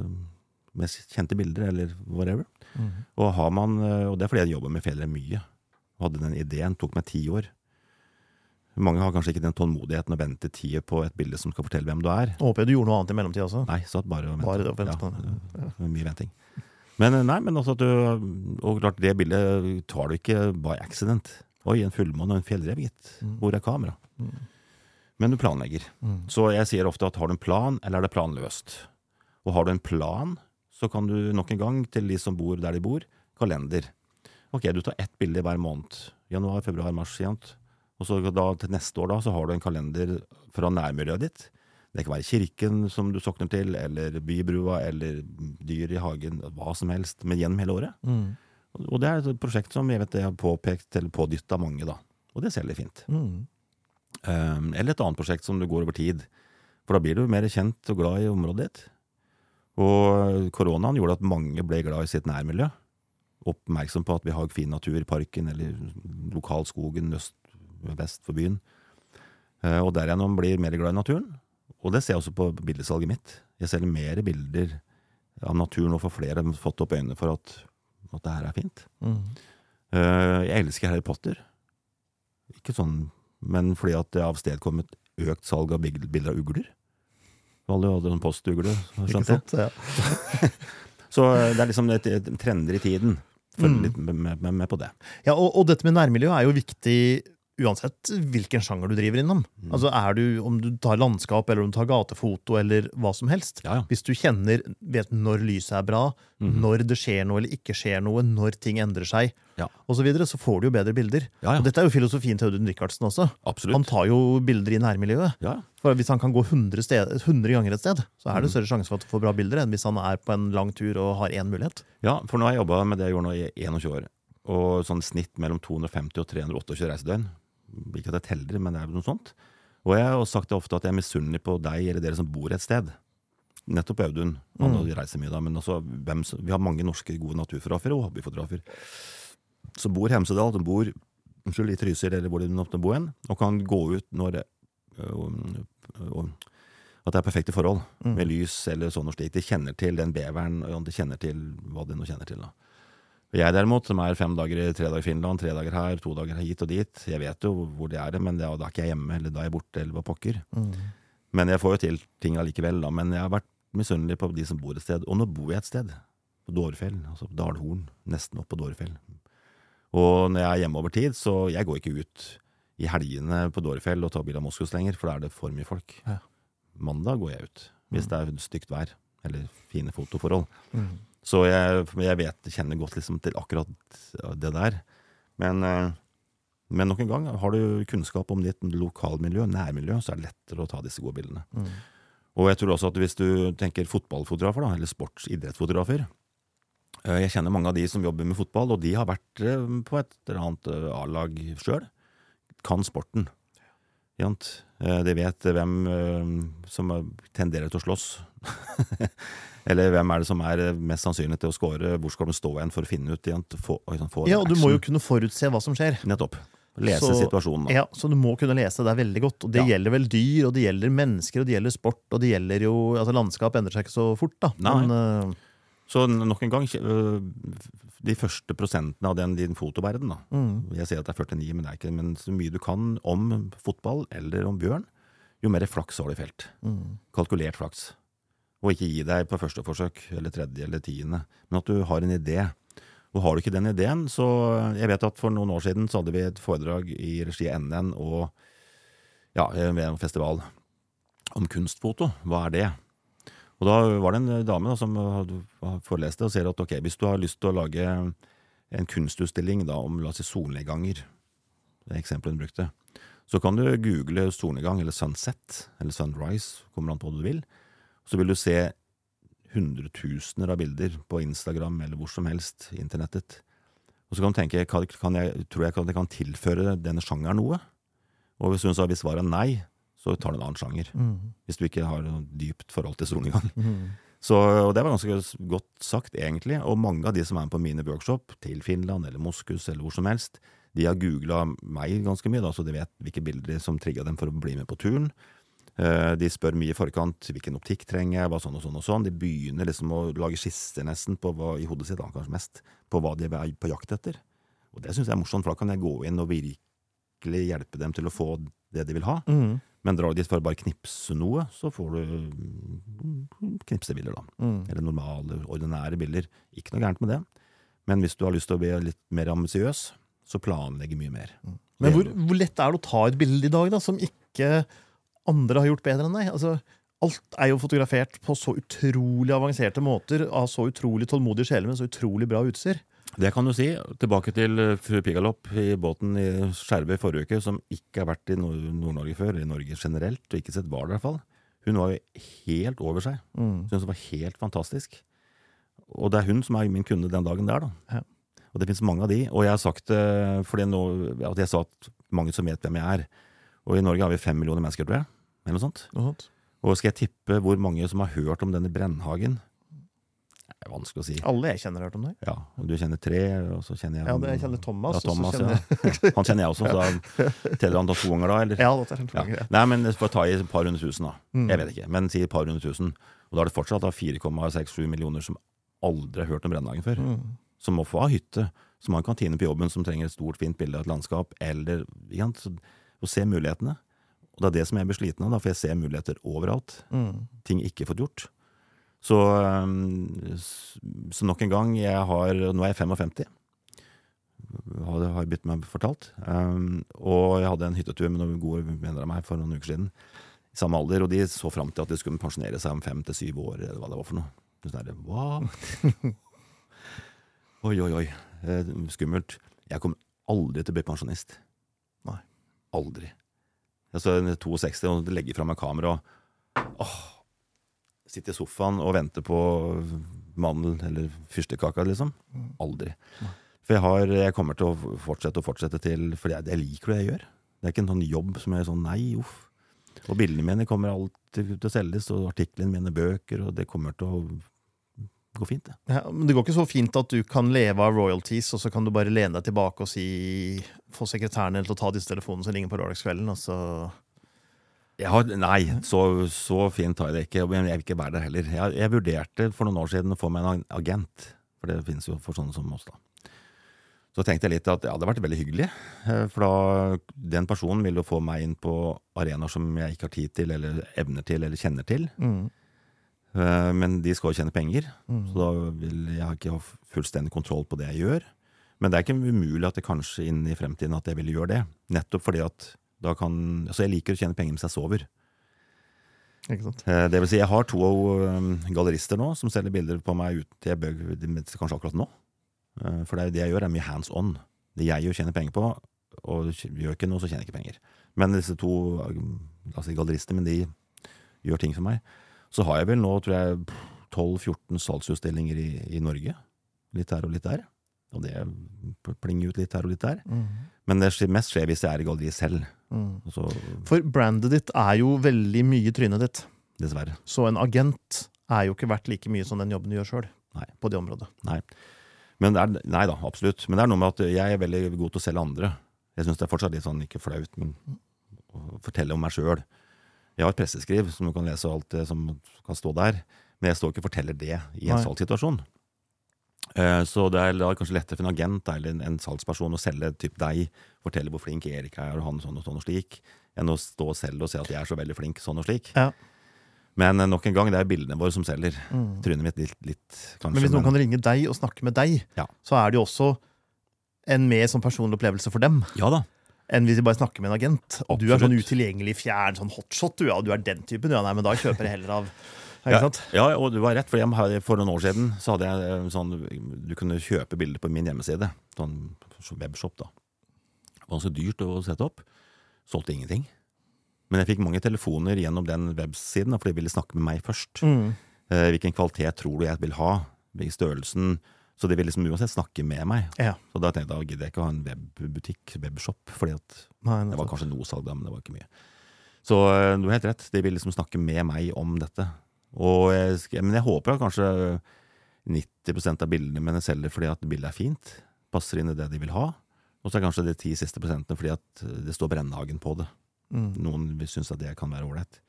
Eh, mest kjente bilder, eller whatever. Mm. Og, har man, eh, og det er fordi jeg jobber med fjellet mye. Hadde den ideen. Tok meg ti år. Mange har kanskje ikke den tålmodigheten å vente tida på et bilde som skal fortelle hvem du er. Håper jeg du gjorde noe annet i mellomtida også. Nei, satt bare og ventet. Bare ja, ja. Mye venting. Men nei, men også at du Og klart, det bildet tar du ikke by accident. Oi, en fullmåne og en fjellrev, gitt. Mm. Hvor er kamera? Mm. Men du planlegger. Mm. Så jeg sier ofte at har du en plan, eller er det planløst? Og har du en plan, så kan du nok en gang, til de som bor der de bor, kalender. Ok, du tar ett bilde hver måned. Januar, februar, mars, Jant. Og så da, til neste år da, så har du en kalender fra nærmiljøet ditt, Det kan være kirken som du sokner til, eller bybrua, eller dyr i hagen. Hva som helst, men gjennom hele året. Mm. Og det er et prosjekt som jeg vet jeg har påpekt eller pådytta mange, da. Og det ser veldig fint. Mm. Um, eller et annet prosjekt som du går over tid. For da blir du mer kjent og glad i området ditt. Og koronaen gjorde at mange ble glad i sitt nærmiljø. Oppmerksom på at vi har fin natur i parken eller lokalskogen øst vest for byen. Uh, og derigjennom blir mer glad i naturen. Og det ser jeg også på bildesalget mitt. Jeg selger mer bilder av naturen og får flere fått opp øynene for at, at det her er fint. Mm. Uh, jeg elsker Harry Potter. Ikke sånn, men fordi at det avstedkommet økt salg av bilder av ugler. Alle hadde en postugle, Ikke sant? Ja. (laughs) så det er liksom et, et trender i tiden. Følg mm. litt med, med, med, på det. Ja, og, og dette med nærmiljø er jo viktig uansett hvilken sjanger du driver innom. Mm. Altså er du, Om du tar landskap, eller om du tar gatefoto, eller hva som helst. Ja, ja. Hvis du kjenner, vet når lyset er bra, mm. når det skjer noe eller ikke skjer noe, når ting endrer seg, ja. og så, videre, så får du jo bedre bilder. Og Dette er jo filosofien til Audun Rikardsen også. Absolutt. Han tar jo bilder i nærmiljøet. For Hvis han kan gå 100, sted, 100 ganger et sted, så er det mm. større sjanse for at du får bra bilder enn hvis han er på en lang tur og har én mulighet. Ja, for nå har jeg jobba med det jeg gjorde nå i 21 år. Og sånn snitt mellom 250 og 328 reisedøgn. Ikke at jeg teller, men det er noe sånt. Og jeg har sagt det ofte at jeg er misunnelig på deg eller dere som bor et sted. Nettopp Audun. Han mm. reiser mye da, men altså, hvem, vi har mange norske gode naturfotografer og hobbyfotografer som bor i Hemsedal, som bor unnskyld, i Trysil eller hvor de måtte bo hen, og kan gå ut når øh, øh, at det er perfekte forhold, mm. med lys eller sånn og slik. De kjenner til den beveren, og de kjenner til hva de nå kjenner til. da. Jeg derimot, som er fem dager, tre dager i Finland, tre dager her, to dager hit og dit, jeg vet jo hvor det er, men da er ikke jeg hjemme, eller da er jeg borte, eller hva pokker. Mm. Men jeg får jo til ting allikevel, da. Men jeg har vært misunnelig på de som bor et sted. Og nå bor jeg et sted, på Dårfjell, altså Dalhorn, nesten opp på Dårfjell. Og når jeg er hjemme over tid, så jeg går ikke ut i helgene på Dårfjell og tar bil av Moskos lenger, for da er det for mye folk. Ja. Mandag går jeg ut, hvis mm. det er stygt vær, eller fine fotoforhold. Mm. Så jeg, jeg vet, kjenner godt liksom til akkurat det der. Men, eh, men nok en gang, har du kunnskap om ditt lokalmiljø, nærmiljø, så er det lettere å ta disse gode bildene. Mm. Og jeg tror også at hvis du tenker fotballfotografer, da, eller sportsidrettsfotografer eh, Jeg kjenner mange av de som jobber med fotball, og de har vært eh, på et eller annet A-lag sjøl. Kan sporten. De vet hvem som tenderer til å slåss. (laughs) Eller hvem er det som er mest sannsynlig til å score? Hvor skal de stå igjen for å finne ut igjen? Få, få ja, og Du må jo kunne forutse hva som skjer. Nettopp. Lese så, situasjonen. Da. Ja, så du må kunne lese det veldig godt. Og det ja. gjelder vel dyr, og det gjelder mennesker, og det gjelder sport, og det gjelder jo altså Landskap endrer seg ikke så fort, da. Men, uh, så nok en gang, de første prosentene av den din fotoverden, da. Mm. Jeg sier at det er 49, men det er ikke men så mye du kan om fotball eller om bjørn, jo mer flaks har du i felt. Mm. Kalkulert flaks. Og ikke gi deg på første forsøk, eller tredje eller tiende, men at du har en idé. Og har du ikke den ideen, så Jeg vet at for noen år siden så hadde vi et foredrag i regi av NN og ja, ved en festival om kunstfoto. Hva er det? Og da var det en dame da, som foreleste og sier at ok, hvis du har lyst til å lage en kunstutstilling da, om la oss si solnedganger, det er eksempelet hun brukte, så kan du google solnedgang eller sunset eller sunrise, kommer an på hva du vil så vil du se hundretusener av bilder på Instagram eller hvor som helst, internettet. Og så kan du tenke kan jeg, tror jeg det kan tilføre denne sjangeren noe? Og hvis hun sa hvis svaret er nei, så tar du en annen sjanger. Mm. Hvis du ikke har noe dypt forhold til solnedgang. (laughs) Mm. Så, og det var ganske godt sagt, egentlig. Og mange av de som er med på mine workshop, til Finland eller Moskus eller hvor som helst, de har googla meg ganske mye, da, så de vet hvilke bilder som trigga dem for å bli med på turen. Eh, de spør mye i forkant hvilken optikk trenger jeg, hva sånn og sånn og sånn. De begynner liksom å lage skisser nesten på hva, i hodet sitt, da, kanskje mest, på hva de er på jakt etter. Og det syns jeg er morsomt, for da kan jeg gå inn og virkelig hjelpe dem til å få det de vil ha. Mm. Men drar de for å bare knipse noe, så får du mm, knipsebilder, da. Mm. Eller normale, ordinære bilder. Ikke noe gærent med det. Men hvis du har lyst til å bli litt mer ambisiøs, så planlegge mye mer. Mm. Men hvor, hvor, lett er det å ta et bilde i dag, da, som ikke andre har gjort bedre enn deg. Altså, alt er jo fotografert på så utrolig avanserte måter av så utrolig tålmodige sjeler med så utrolig bra utstyr. Det kan du si. Tilbake til eh, fru Pigalopp i båten i Skjervøy forrige uke, som ikke har vært i Nord-Norge før, i Norge generelt, og ikke sett hval i hvert fall. Hun var jo helt over seg. Mm. Syntes det var helt fantastisk. Og det er hun som er min kunde den dagen der, da. Ja. Og det fins mange av de. Og jeg har sagt det fordi nå, at jeg sa at mange som vet hvem jeg er. Og i Norge har vi fem millioner mennesker, tror jeg. Eller noe sånt. Noe sånt. Og skal jeg tippe hvor mange som har hørt om denne Brennhagen? Det er vanskelig å si. Alle jeg kjenner har hørt om deg. Ja, og Du kjenner tre, og så kjenner jeg Ja, det, jeg kjenner Thomas. Ja, Thomas kjenner... ja. (laughs) Han kjenner jeg også, så da teller han da to ganger, da? eller? Ja, det er to ganger. Ja. Nei, men får ta i et par hundre tusen, da. Mm. Jeg vet ikke, men si et par hundre tusen. Og da er det fortsatt 4,67 millioner som aldri har hørt om Brennhagen før. Mm. Som må få ha hytte, som har en kantine på jobben, som trenger et stort, fint bilde av et landskap, eller ja, så, å se mulighetene. Og det er det som jeg blir sliten av, da, for jeg ser muligheter overalt. Mm. Ting ikke fått gjort. Så, um, så, nok en gang, jeg har Nå er jeg 55. Har, har blitt meg fortalt. Um, og jeg hadde en hyttetur med noen gode venner av meg for noen uker siden. I samme alder, og de så fram til at de skulle pensjonere seg om fem til syv år, eller hva det var for noe. Der, hva? (laughs) oi, oi, oi. Eh, skummelt. Jeg kommer aldri til å bli pensjonist. Nei. Aldri. Altså 62 og legger fra meg kamera og åh, sitter i sofaen og venter på mandel eller fyrstekaka, liksom. Aldri. For jeg, har, jeg, kommer til å fortsette og fortsette til For jeg, jeg, liker det jeg gjør. Det er ikke en sånn jobb som er sånn nei, uff. Og bildene mine kommer alltid til å selges, og artiklene mine, bøker, og det kommer til å gå fint. Det. Ja, men det går ikke så fint at du kan leve av royalties, og så kan du bare lene deg tilbake og si få sekretæren til å ta disse telefonene som ringer på lørdagskvelden, og så har, nei, så, så, fint har jeg det ikke. Men jeg vil ikke være der heller. Jeg, jeg, vurderte for noen år siden å få meg en agent, for det finnes jo for sånne som oss. da. Så tenkte jeg litt at ja, det hadde vært veldig hyggelig. Eh, for da, den personen vil jo få meg inn på arenaer som jeg ikke har tid til, eller evner til, eller kjenner til. Mm. Eh, men de skal jo tjene penger, mm. så da vil jeg ikke ha fullstendig kontroll på det jeg gjør. Men det er ikke umulig at det kanskje inn i fremtiden at jeg vil gjøre det. Nettopp fordi at da kan Altså, jeg liker å tjene penger mens jeg sover. Ikke sant? Eh, det vil si, jeg har to um, gallerister nå som selger bilder på meg ute jeg bøg, kanskje akkurat nå. Eh, for det, er det jeg gjør, er mye hands on. Det jeg gjør, tjener penger på, og gjør ikke noe, så tjener jeg ikke penger. Men disse to altså gallerister, men de gjør ting for meg. Så har jeg vel nå, tror jeg, 12-14 salgsutstillinger i, i, Norge. Litt her og litt der. Og det plinger ut litt her og litt der. Mm. Men det mest skjer hvis jeg er i galleriet selv. Mm. Så, For brandet ditt er jo veldig mye trynet ditt. Dessverre. Så en agent er jo ikke verdt like mye som den jobben du gjør sjøl. På det området. Nei. Men det er, nei da, absolutt. Men det er noe med at jeg er veldig god til å selge andre. Jeg syns det er fortsatt litt sånn, ikke flaut, men å fortelle om meg sjøl. Jeg har et presseskriv som du kan lese alt det som kan stå der, men jeg står ikke og forteller det i en salgssituasjon. Eh, så det er kanskje lettere for en agent eller en salgsperson å selge typ deg, fortelle hvor flink Erik er, og han sånn og sånn og slik, enn å stå selv og se at jeg er så veldig flink sånn og slik. Ja. Men eh, nok en gang, det er bildene våre som selger. Mm. Trynet mitt litt, litt, kanskje. Men hvis noen men... kan ringe deg og snakke med deg, ja. så er det jo også en mer sånn personlig opplevelse for dem. Ja da enn hvis vi bare snakker med en agent. Og du er sånn utilgjengelig, fjern, sånn hotshot, du, ja, du er den typen. Ja, nei, men da kjøper jeg heller av ja, ja, og du var rett, for for noen år siden så hadde jeg eh, sånn Du kunne kjøpe bilder på min hjemmeside. Sånn webshop, da. Det var ganske dyrt å sette opp. Solgte ingenting. Men jeg fikk mange telefoner gjennom den websiden, for de ville snakke med meg først. Mm. Eh, hvilken kvalitet tror du jeg vil ha? Hvilken størrelsen? Så de vil liksom uansett snakke med meg. Ja. Så da tenkte jeg da gidder jeg ikke å ha en webbutikk, webshop, fordi at Nei, det var kanskje noe salg da, men det var ikke mye. Så eh, du har helt rett, de vil liksom snakke med meg om dette. Jeg, men jeg håper at kanskje 90% av bildene mine selger fordi at bildet er fint, passer inn i det de vil ha. Og så er kanskje de ti siste prosentene fordi at det står Brennhagen på det. Mm. Noen syns at det kan være ålreit.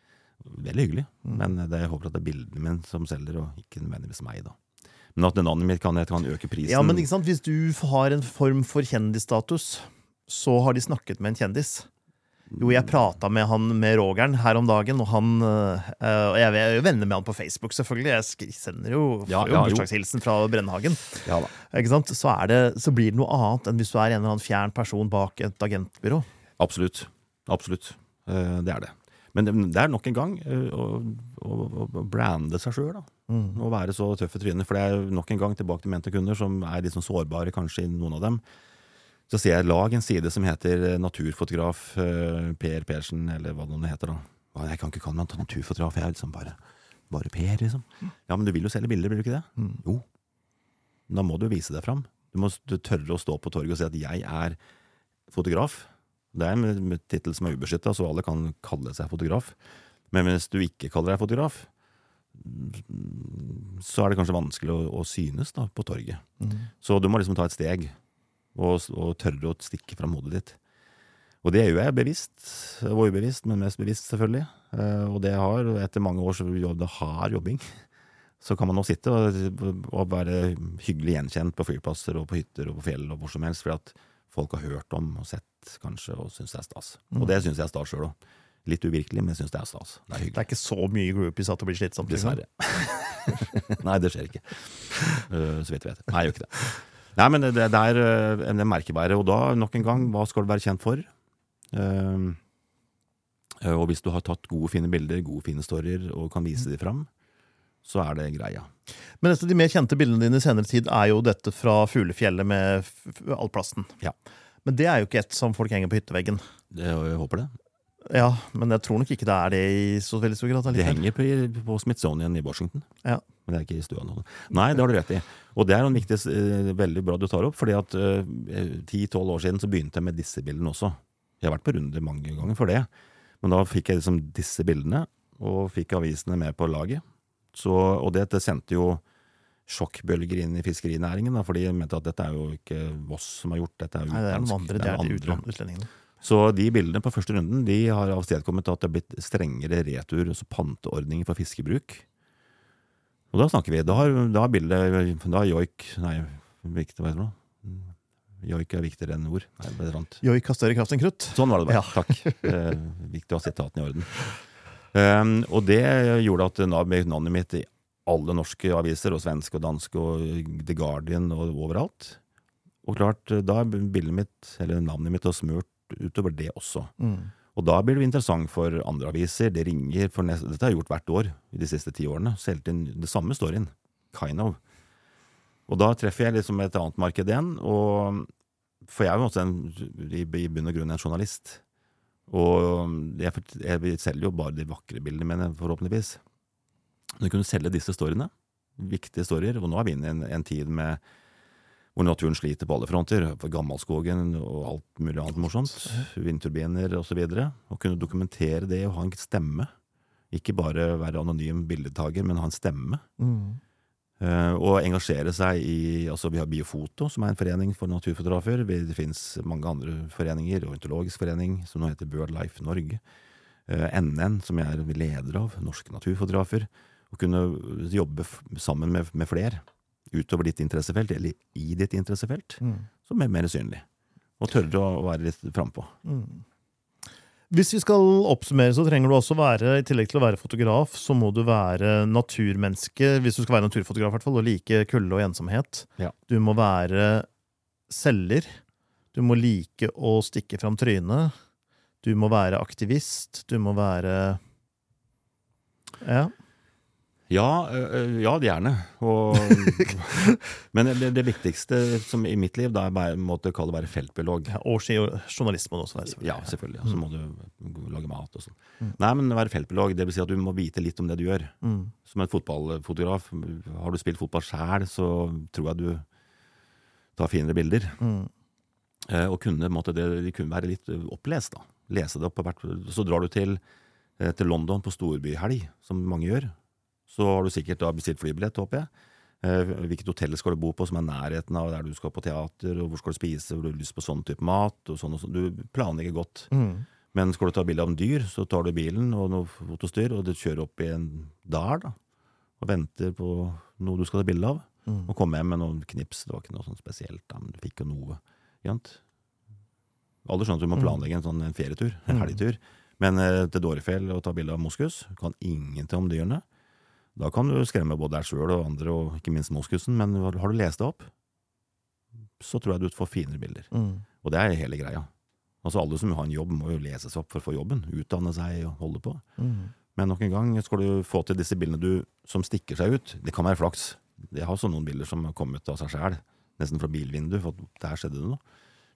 Veldig hyggelig, mm. men det, jeg håper at det er bildene mine som selger, og ikke nødvendigvis meg. da. Men at navnet mitt kan, kan øke prisen. Ja, men ikke sant? Hvis du har en form for kjendisstatus, så har de snakket med en kjendis. Jo, jeg prata med han med Rogeren her om dagen, og han øh, Jeg er jo venner med han på Facebook, selvfølgelig. Jeg sender jo, ja, ja, bursdagshilsen fra Brennhagen. Ja, ikke sant? Så, det, så, blir det noe annet enn hvis du er en eller annen fjern person bak et agentbyrå. Absolutt. Absolutt. Uh, det er det. Men det, er nok en gang uh, å, å, å, brande seg sjøl. Mm. Å være så tøff i trynet. For det er nok en gang tilbake til mente kunder, som er litt sånn sårbare, kanskje, i noen av dem. Så sier jeg lag en side som heter naturfotograf uh, Per Persen, eller hva det heter. da. Jeg kan ikke kalle meg naturfotograf, jeg er liksom bare, bare Per, liksom. Ja, men du vil jo selge bilder, vil du ikke det? Mm. Jo. Da må du vise deg fram. Du må tørre å stå på torget og si at jeg er fotograf. Det er en tittel som er ubeskytta, så alle kan kalle seg fotograf. Men hvis du ikke kaller deg fotograf, så er det kanskje vanskelig å, å synes da, på torget. Mm. Så du må liksom ta et steg og, og tørre å stikke fram hodet ditt. Og det gjør jeg bevisst, og ubevisst, men mest bevisst, selvfølgelig. Uh, og det har, etter mange års hard jobbing, så kan man nå sitte og, og, være hyggelig gjenkjent på flyplasser og på hytter og på fjell og hvor som helst, fordi at folk har hørt om og sett, kanskje, og syns det er stas. Mm. Og det syns jeg er stas sjøl òg. Litt uvirkelig, men jeg syns det er stas. Det er. Det er ikke så mye groupies at det blir slitsomt? Dessverre. (laughs) Nei, det skjer ikke. Uh, så vidt jeg vet. Nei, jeg gjør ikke det. Nei, men det, det er uh, en merkebærer. Og da, nok en gang, hva skal du være kjent for? Uh, og hvis du har tatt gode, fine bilder, gode, fine storyer, og kan vise dem fram, så er det greia. Men et av de mer kjente bildene dine i senere tid er jo dette fra fuglefjellet med all plasten. Ja. Men det er jo ikke et som folk henger på hytteveggen. Det, jeg håper det. Ja, men jeg tror nok ikke det er det i så veldig stor grad. Det henger på, på Smithsonian i Washington. Ja. Men det er ikke i stua nå. Nei, det har du rett i. Og det er en viktig, eh, veldig bra du tar opp, fordi at eh, ti-tolv år siden så begynte jeg med disse bildene også. Jeg har vært på runde mange ganger for det. Men da fikk jeg liksom disse bildene, og fikk avisene med på laget. Så, og det, det sendte jo sjokkbølger inn i fiskerinæringen, da, for de mente at dette er jo ikke Voss som har gjort dette. Er er noen andre, det er, de utlendingene. Så de bildene på første runden de har avstedkommet at det har blitt strengere retur, altså panteordninger for fiskebruk. Og da snakker vi. Da har, da har bildet Da har joik Nei, viktig, hva heter det? Joik er viktigere enn ord. Nei, Joik har større kraft enn krutt. Sånn var det bare. Ja. Takk. Eh, viktig å ha sitatene i orden. Um, og det gjorde at navnet mitt i alle norske aviser, og svenske og danske og The Guardian og overalt. Og klart, da er bildet mitt, eller navnet mitt, smurt utover det også. Mm. Og da blir det interessant for andre aviser. Det ringer for neste, Dette har jeg gjort hvert år i de siste ti årene. Selv inn det samme storyen. Kind of. Og da treffer jeg liksom et annet marked igjen. Og, for jeg er jo også en, i, i bunn og grunn en journalist. Og jeg, jeg selger jo bare de vakre bildene mine, forhåpentligvis. Men jeg kunne selge disse storyene, viktige storyer, og nå er vi inne i en, en tid med hvor naturen sliter på alle fronter. Gammalskogen og alt mulig annet morsomt. Vindturbiner osv. Å kunne dokumentere det og ha en stemme. Ikke bare være anonym bildetager, men ha en stemme. Mm. Uh, og engasjere seg i altså Vi har Biofoto, som er en forening for naturfotografer. Det finnes mange andre foreninger, Ornitologisk forening, som nå heter BirdLife Norge. Uh, eh, NN, som jeg er leder av, Norske naturfotografer. Å kunne jobbe sammen med, med flere utover ditt interessefelt, eller i ditt interessefelt, mm. som er mer synlig. Og tørre å være litt frampå. Mm. Hvis vi skal oppsummere, så trenger du også være, i tillegg til å være fotograf, så må du være naturmenneske, hvis du skal være naturfotograf, i hvert fall, og like kulde og ensomhet. Ja. Du må være selger. Du må like å stikke fram trynet. Du må være aktivist. Du må være Ja. Ja, ja gjerne. Og, (laughs) men det, det, viktigste som i mitt liv da er bare måtte kalle være feltbiolog. Ja, og journalist må du også være. Selvfølgelig. Ja, selvfølgelig. Så må du lage mat og sånn. Mm. Nei, men være feltbiolog, det vil si at du må vite litt om det du gjør. Mm. Som en fotballfotograf, har du spilt fotball sjæl, så tror jeg du tar finere bilder. Mm. Eh, og kunne, måtte det, de kunne være litt opplest, da. Lese det opp. Så drar du til, eh, til London på storbyhelg, som mange gjør så har du sikkert da bestilt flybillett, håper jeg. Eh, hvilket hotell skal du bo på som er nærheten av der du skal på teater, og hvor skal du spise, hvor du har lyst på sånn type mat. og sånn og sånn. Du planlegger godt. Mm. Men skal du ta bilde av en dyr, så tar du bilen og noe fotostyr, og du kjører opp i en dal da, og venter på noe du skal ta bilde av. Mm. Og komme hjem med noen knips. Det var ikke noe sånn spesielt, da, men du fikk jo noe. Jant. Alle skjønner at du må mm. planlegge en sånn en ferietur, en mm. helgetur. Men eh, til Dårefjell og ta bilde av moskus, kan ingenting om dyrene. Da kan du skremme både deg sjøl og andre, og ikke minst moskusen, men har du lest det opp, så tror jeg du får finere bilder. Mm. Og det er hele greia. Altså Alle som har en jobb, må jo lese seg opp for å få jobben. Utdanne seg og holde på. Mm. Men nok en gang, skal du få til disse bildene du, som stikker seg ut Det kan være flaks. Jeg har også noen bilder som har kommet av seg sjæl, nesten fra bilvinduet, for der skjedde det noe.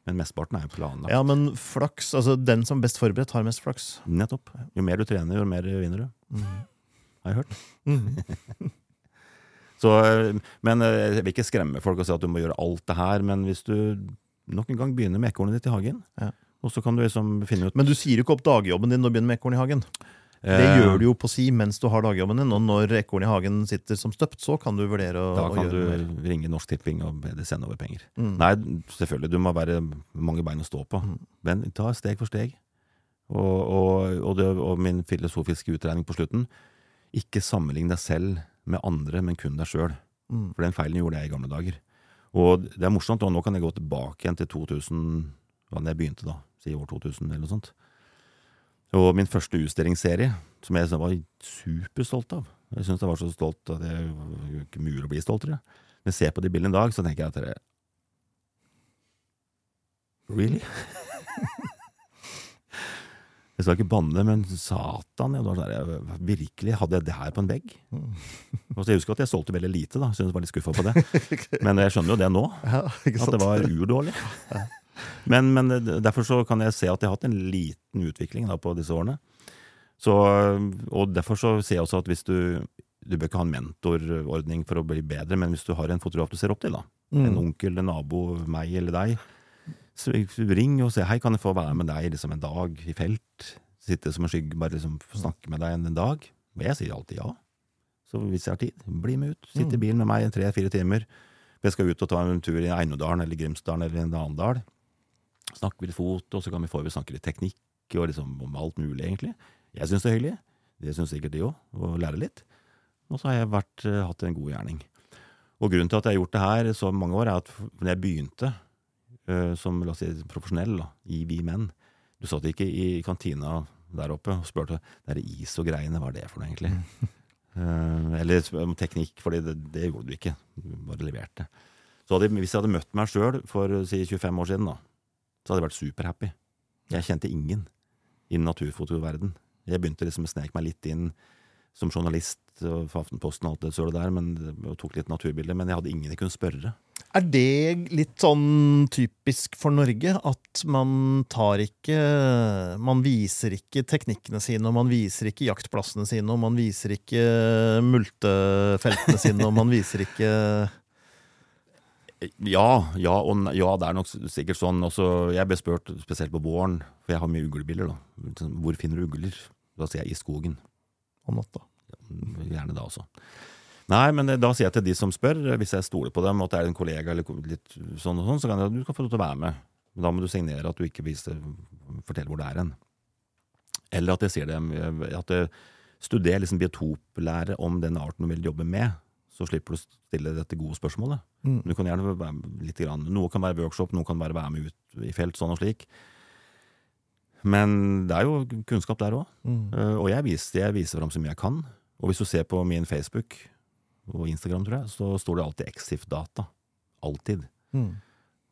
Men mesteparten er jo planlagt. Ja, men flaks, altså den som best forberedt, har mest flaks. Nettopp. Jo mer du trener, jo mer vinner du. Mm. Har jeg hørt. Mm. (laughs) Så, men eh, jeg vil ikke skremme folk og si at du må gjøre alt det her, men hvis du nok en gang begynner med ekornet ditt i hagen, ja. og så kan du liksom finne ut Men du sier jo ikke opp dagjobben din du begynner med ekorn i hagen? Det eh, gjør du jo på si mens du har dagjobben din, og når ekornet i hagen sitter som støpt, så kan du vurdere å, gjøre da kan du mer. ringe Norsk Tipping og be de sende over penger. Mm. Nei, selvfølgelig, du må være mange bein å stå på, mm. men ta steg for steg. Og, og, og, det, og, min filosofiske utregning på slutten ikke sammenlign deg selv med andre, men kun deg sjøl. Mm. For den feilen gjorde jeg i gamle dager. Og det er morsomt, og nå kan jeg gå tilbake igjen til 2000, da jeg begynte, da, si år 2000 eller noe sånt. Og min første utstillingsserie, som jeg var superstolt av. Jeg syns jeg var så stolt at det er ikke mulig å bli stoltere. Når jeg ser på de bildene i dag, så tenker jeg at det Really? (laughs) jeg skal ikke banne, men satan, jeg, sånn virkelig, hadde jeg det her på en vegg? Og så jeg husker at jeg solgte veldig lite, da. Synes jeg var litt skuffa på det. (laughs) Men jeg skjønner jo det nå. at det var urdårlig. Men, men, derfor så kan jeg se at jeg har hatt en liten utvikling da, på disse årene. Så, og derfor så ser jeg også at hvis du Du bør ikke ha en mentorordning for å bli bedre, men hvis du har en fotograf du ser opp til, da, mm. en onkel, en nabo, meg eller deg, ring og si hei, kan jeg få være med deg liksom en dag i felt? Sitte som en skygge, bare liksom snakke med deg en, dag? Og jeg sier alltid ja. Så hvis jeg har tid, bli med ut. Sitt i mm. bilen med meg tre-fire timer. Jeg skal ut og ta en tur i Einodalen eller Grimsdalen eller en annen dal Snakke vi litt fot, og så kan vi få snakke litt teknikk og liksom om alt mulig, egentlig. Jeg syns det er hyggelig. Det syns sikkert de òg, å lære litt. Og så har jeg vært, uh, hatt en god gjerning. Og grunnen til at jeg har gjort det her så mange år, er at når jeg begynte som la oss si, profesjonell da, i Vi Menn Du satt ikke i kantina der oppe og spurte det is og greiene, hva er det for noe, egentlig? uh, (laughs) eller om teknikk, for det, det, gjorde du ikke. Du bare leverte. Så hadde, hvis jeg hadde møtt meg sjøl for si 25 år siden, da, så hadde jeg vært superhappy. Jeg kjente ingen innen naturfotoverden. Jeg begynte liksom å sneke meg litt inn som journalist for Aftenposten og alt det sølet der, men, og tok litt naturbilder, men jeg hadde ingen jeg kunne spørre. Er det litt sånn typisk for Norge? At man tar ikke Man viser ikke teknikkene sine, og man viser ikke jaktplassene sine, og man viser ikke multefeltene sine, og man viser ikke (laughs) ja, ja, og, ja, det er nok sikkert sånn. Også, jeg ble spurt spesielt på våren, for jeg har mye uglebiler. da. Hvor finner du ugler? Da sier jeg i skogen. Om natta? Gjerne da også. Nei, men da sier jeg til de som spør, hvis jeg stoler på dem, at det er en kollega eller litt sånn og sånn, så kan jeg, du kan få lov til å være med. Men da må du signere at du ikke viser, forteller hvor det er hen. Eller at jeg sier dem at jeg studerer liksom biotoplære om den arten du vil jobbe med så slipper du å stille dette gode spørsmålet. Mm. Du kan gjerne være litt grann, Noe kan være workshop, noe kan være være med ut i felt, sånn og slik. Men det er jo kunnskap der òg. Mm. Uh, og jeg viser, jeg viser fram mye jeg kan. Og hvis du ser på min Facebook og Instagram, tror jeg, så står det alltid Exif-data. Alltid. Mm.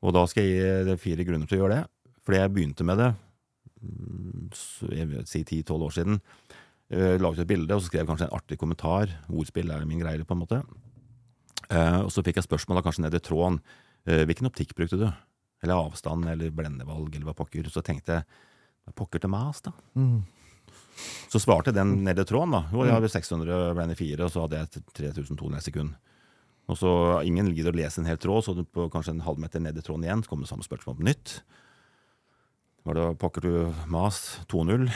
Og da skal jeg gi fire grunner til å gjøre det. Fordi jeg begynte med det mm, jeg vil si 10-12 år siden. Uh, laget et bilde, og så skrev jeg kanskje en artig kommentar. Ordspill er min greie, på en måte. Uh, og så fikk jeg spørsmål kanskje ned i tråden. Hvilken optikk brukte du? Eller avstand, eller blendevalg, eller hva pokker. Så tenkte jeg pokker til mas, da? Mm. Så svarte den ned i tråden, da. Jo, jeg hadde 600 blende 4, og så hadde jeg 3200 sekund. Og så Ingen gidder å lese en hel tråd, så på kanskje en halvmeter ned i tråden igjen så kom det samme spørsmål på nytt var det pokker du mas 2.0.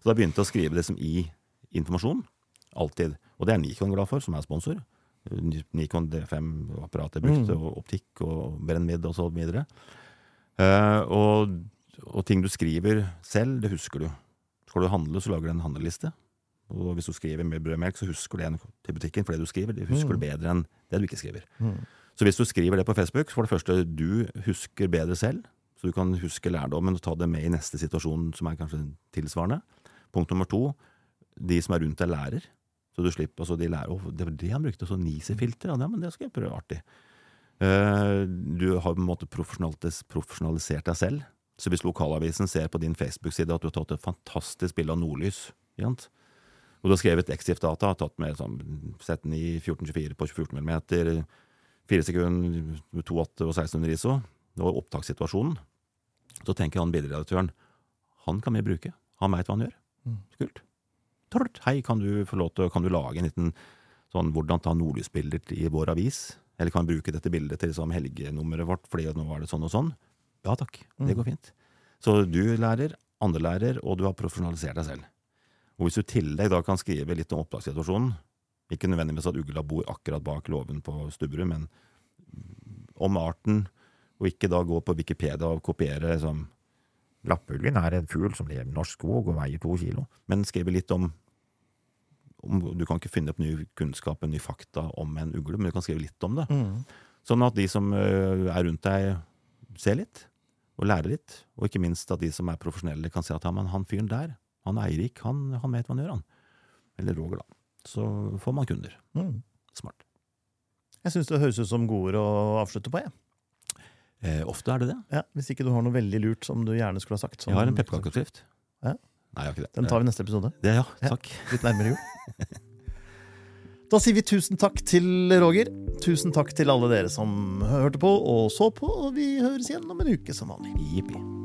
så da begynte jeg å skrive det som i informasjon. Alltid. Og det er Nikon glad for, som er sponsor. Nikon D5-apparatet brukte, mm. og optikk og brennmidd og så videre. Uh, og, og, ting du skriver selv, det husker du. Skal du handle, så lager du en handleliste. Og hvis du skriver med brød og melk, så husker du en til butikken, for det du skriver, det husker mm. du bedre enn det du ikke skriver. Mm. Så hvis du skriver det på Facebook, så for det første, du husker bedre selv. Så du kan huske lærdommen og ta det med i neste situasjon, som er kanskje tilsvarende. Punkt nummer to, de som er rundt deg, lærer. Så du slipper, altså de lærer, oh, Det var det han brukte, så Nisi-filter. Ja, men det skal jeg prøve. Artig. Uh, du har på en måte profesjonalisert deg selv. Så hvis lokalavisen ser på din Facebook-side at du har tatt et fantastisk bilde av nordlys, og du har skrevet Exif-data, tatt med sånn, sett den i 1424 på 14 mm, 4 sekunder, 2,8 og 1600 ISO, var opptakssituasjonen, så tenker han bilderedaktøren han kan vi bruke. Han veit hva han gjør. Kult. Tort. Hei, kan du til kan du lage en liten sånn hvordan ta nordlysbilder i vår avis? Eller kan vi bruke dette bildet til liksom helgenummeret vårt, fordi nå var det sånn og sånn? Ja takk, det mm. går fint. Så du lærer, andre lærer, og du har profesjonalisert deg selv. Og hvis du i tillegg da kan skrive litt om opptakssituasjonen, ikke nødvendigvis at ugla bor akkurat bak låven på Stubberud, men om arten, og ikke da gå på Wikipedia og kopiere liksom Lappulven er en fugl som lever i norsk skog og veier to kilo. Men skrive litt om, om, Du kan ikke finne opp ny kunnskap, ny fakta om en ugle, men du kan skrive litt om det. Mm. Sånn at de som eh, er rundt deg, ser litt og lærer litt. Og ikke minst at de som er profesjonelle, kan si at ja, han fyren der, han Eirik, han, han, vet hva han gjør, han. Eller Roger, da. Så får man kunder. Mm. Smart. Jeg syns det høres ut som gode ord å avslutte på, jeg. Eh, ofte er det det. Ja, Hvis ikke du har noe veldig lurt som du gjerne skulle ha sagt. jeg har en pepperkakeoppskrift. Ja. Nei, jeg har ikke det. Den tar vi neste episode. Det, ja, takk. Ja, litt nærmere jul. (laughs) da sier vi tusen takk til Roger. Tusen takk til alle dere som hørte på og så på. Og vi høres igjen om en uke som vanlig. Jippi.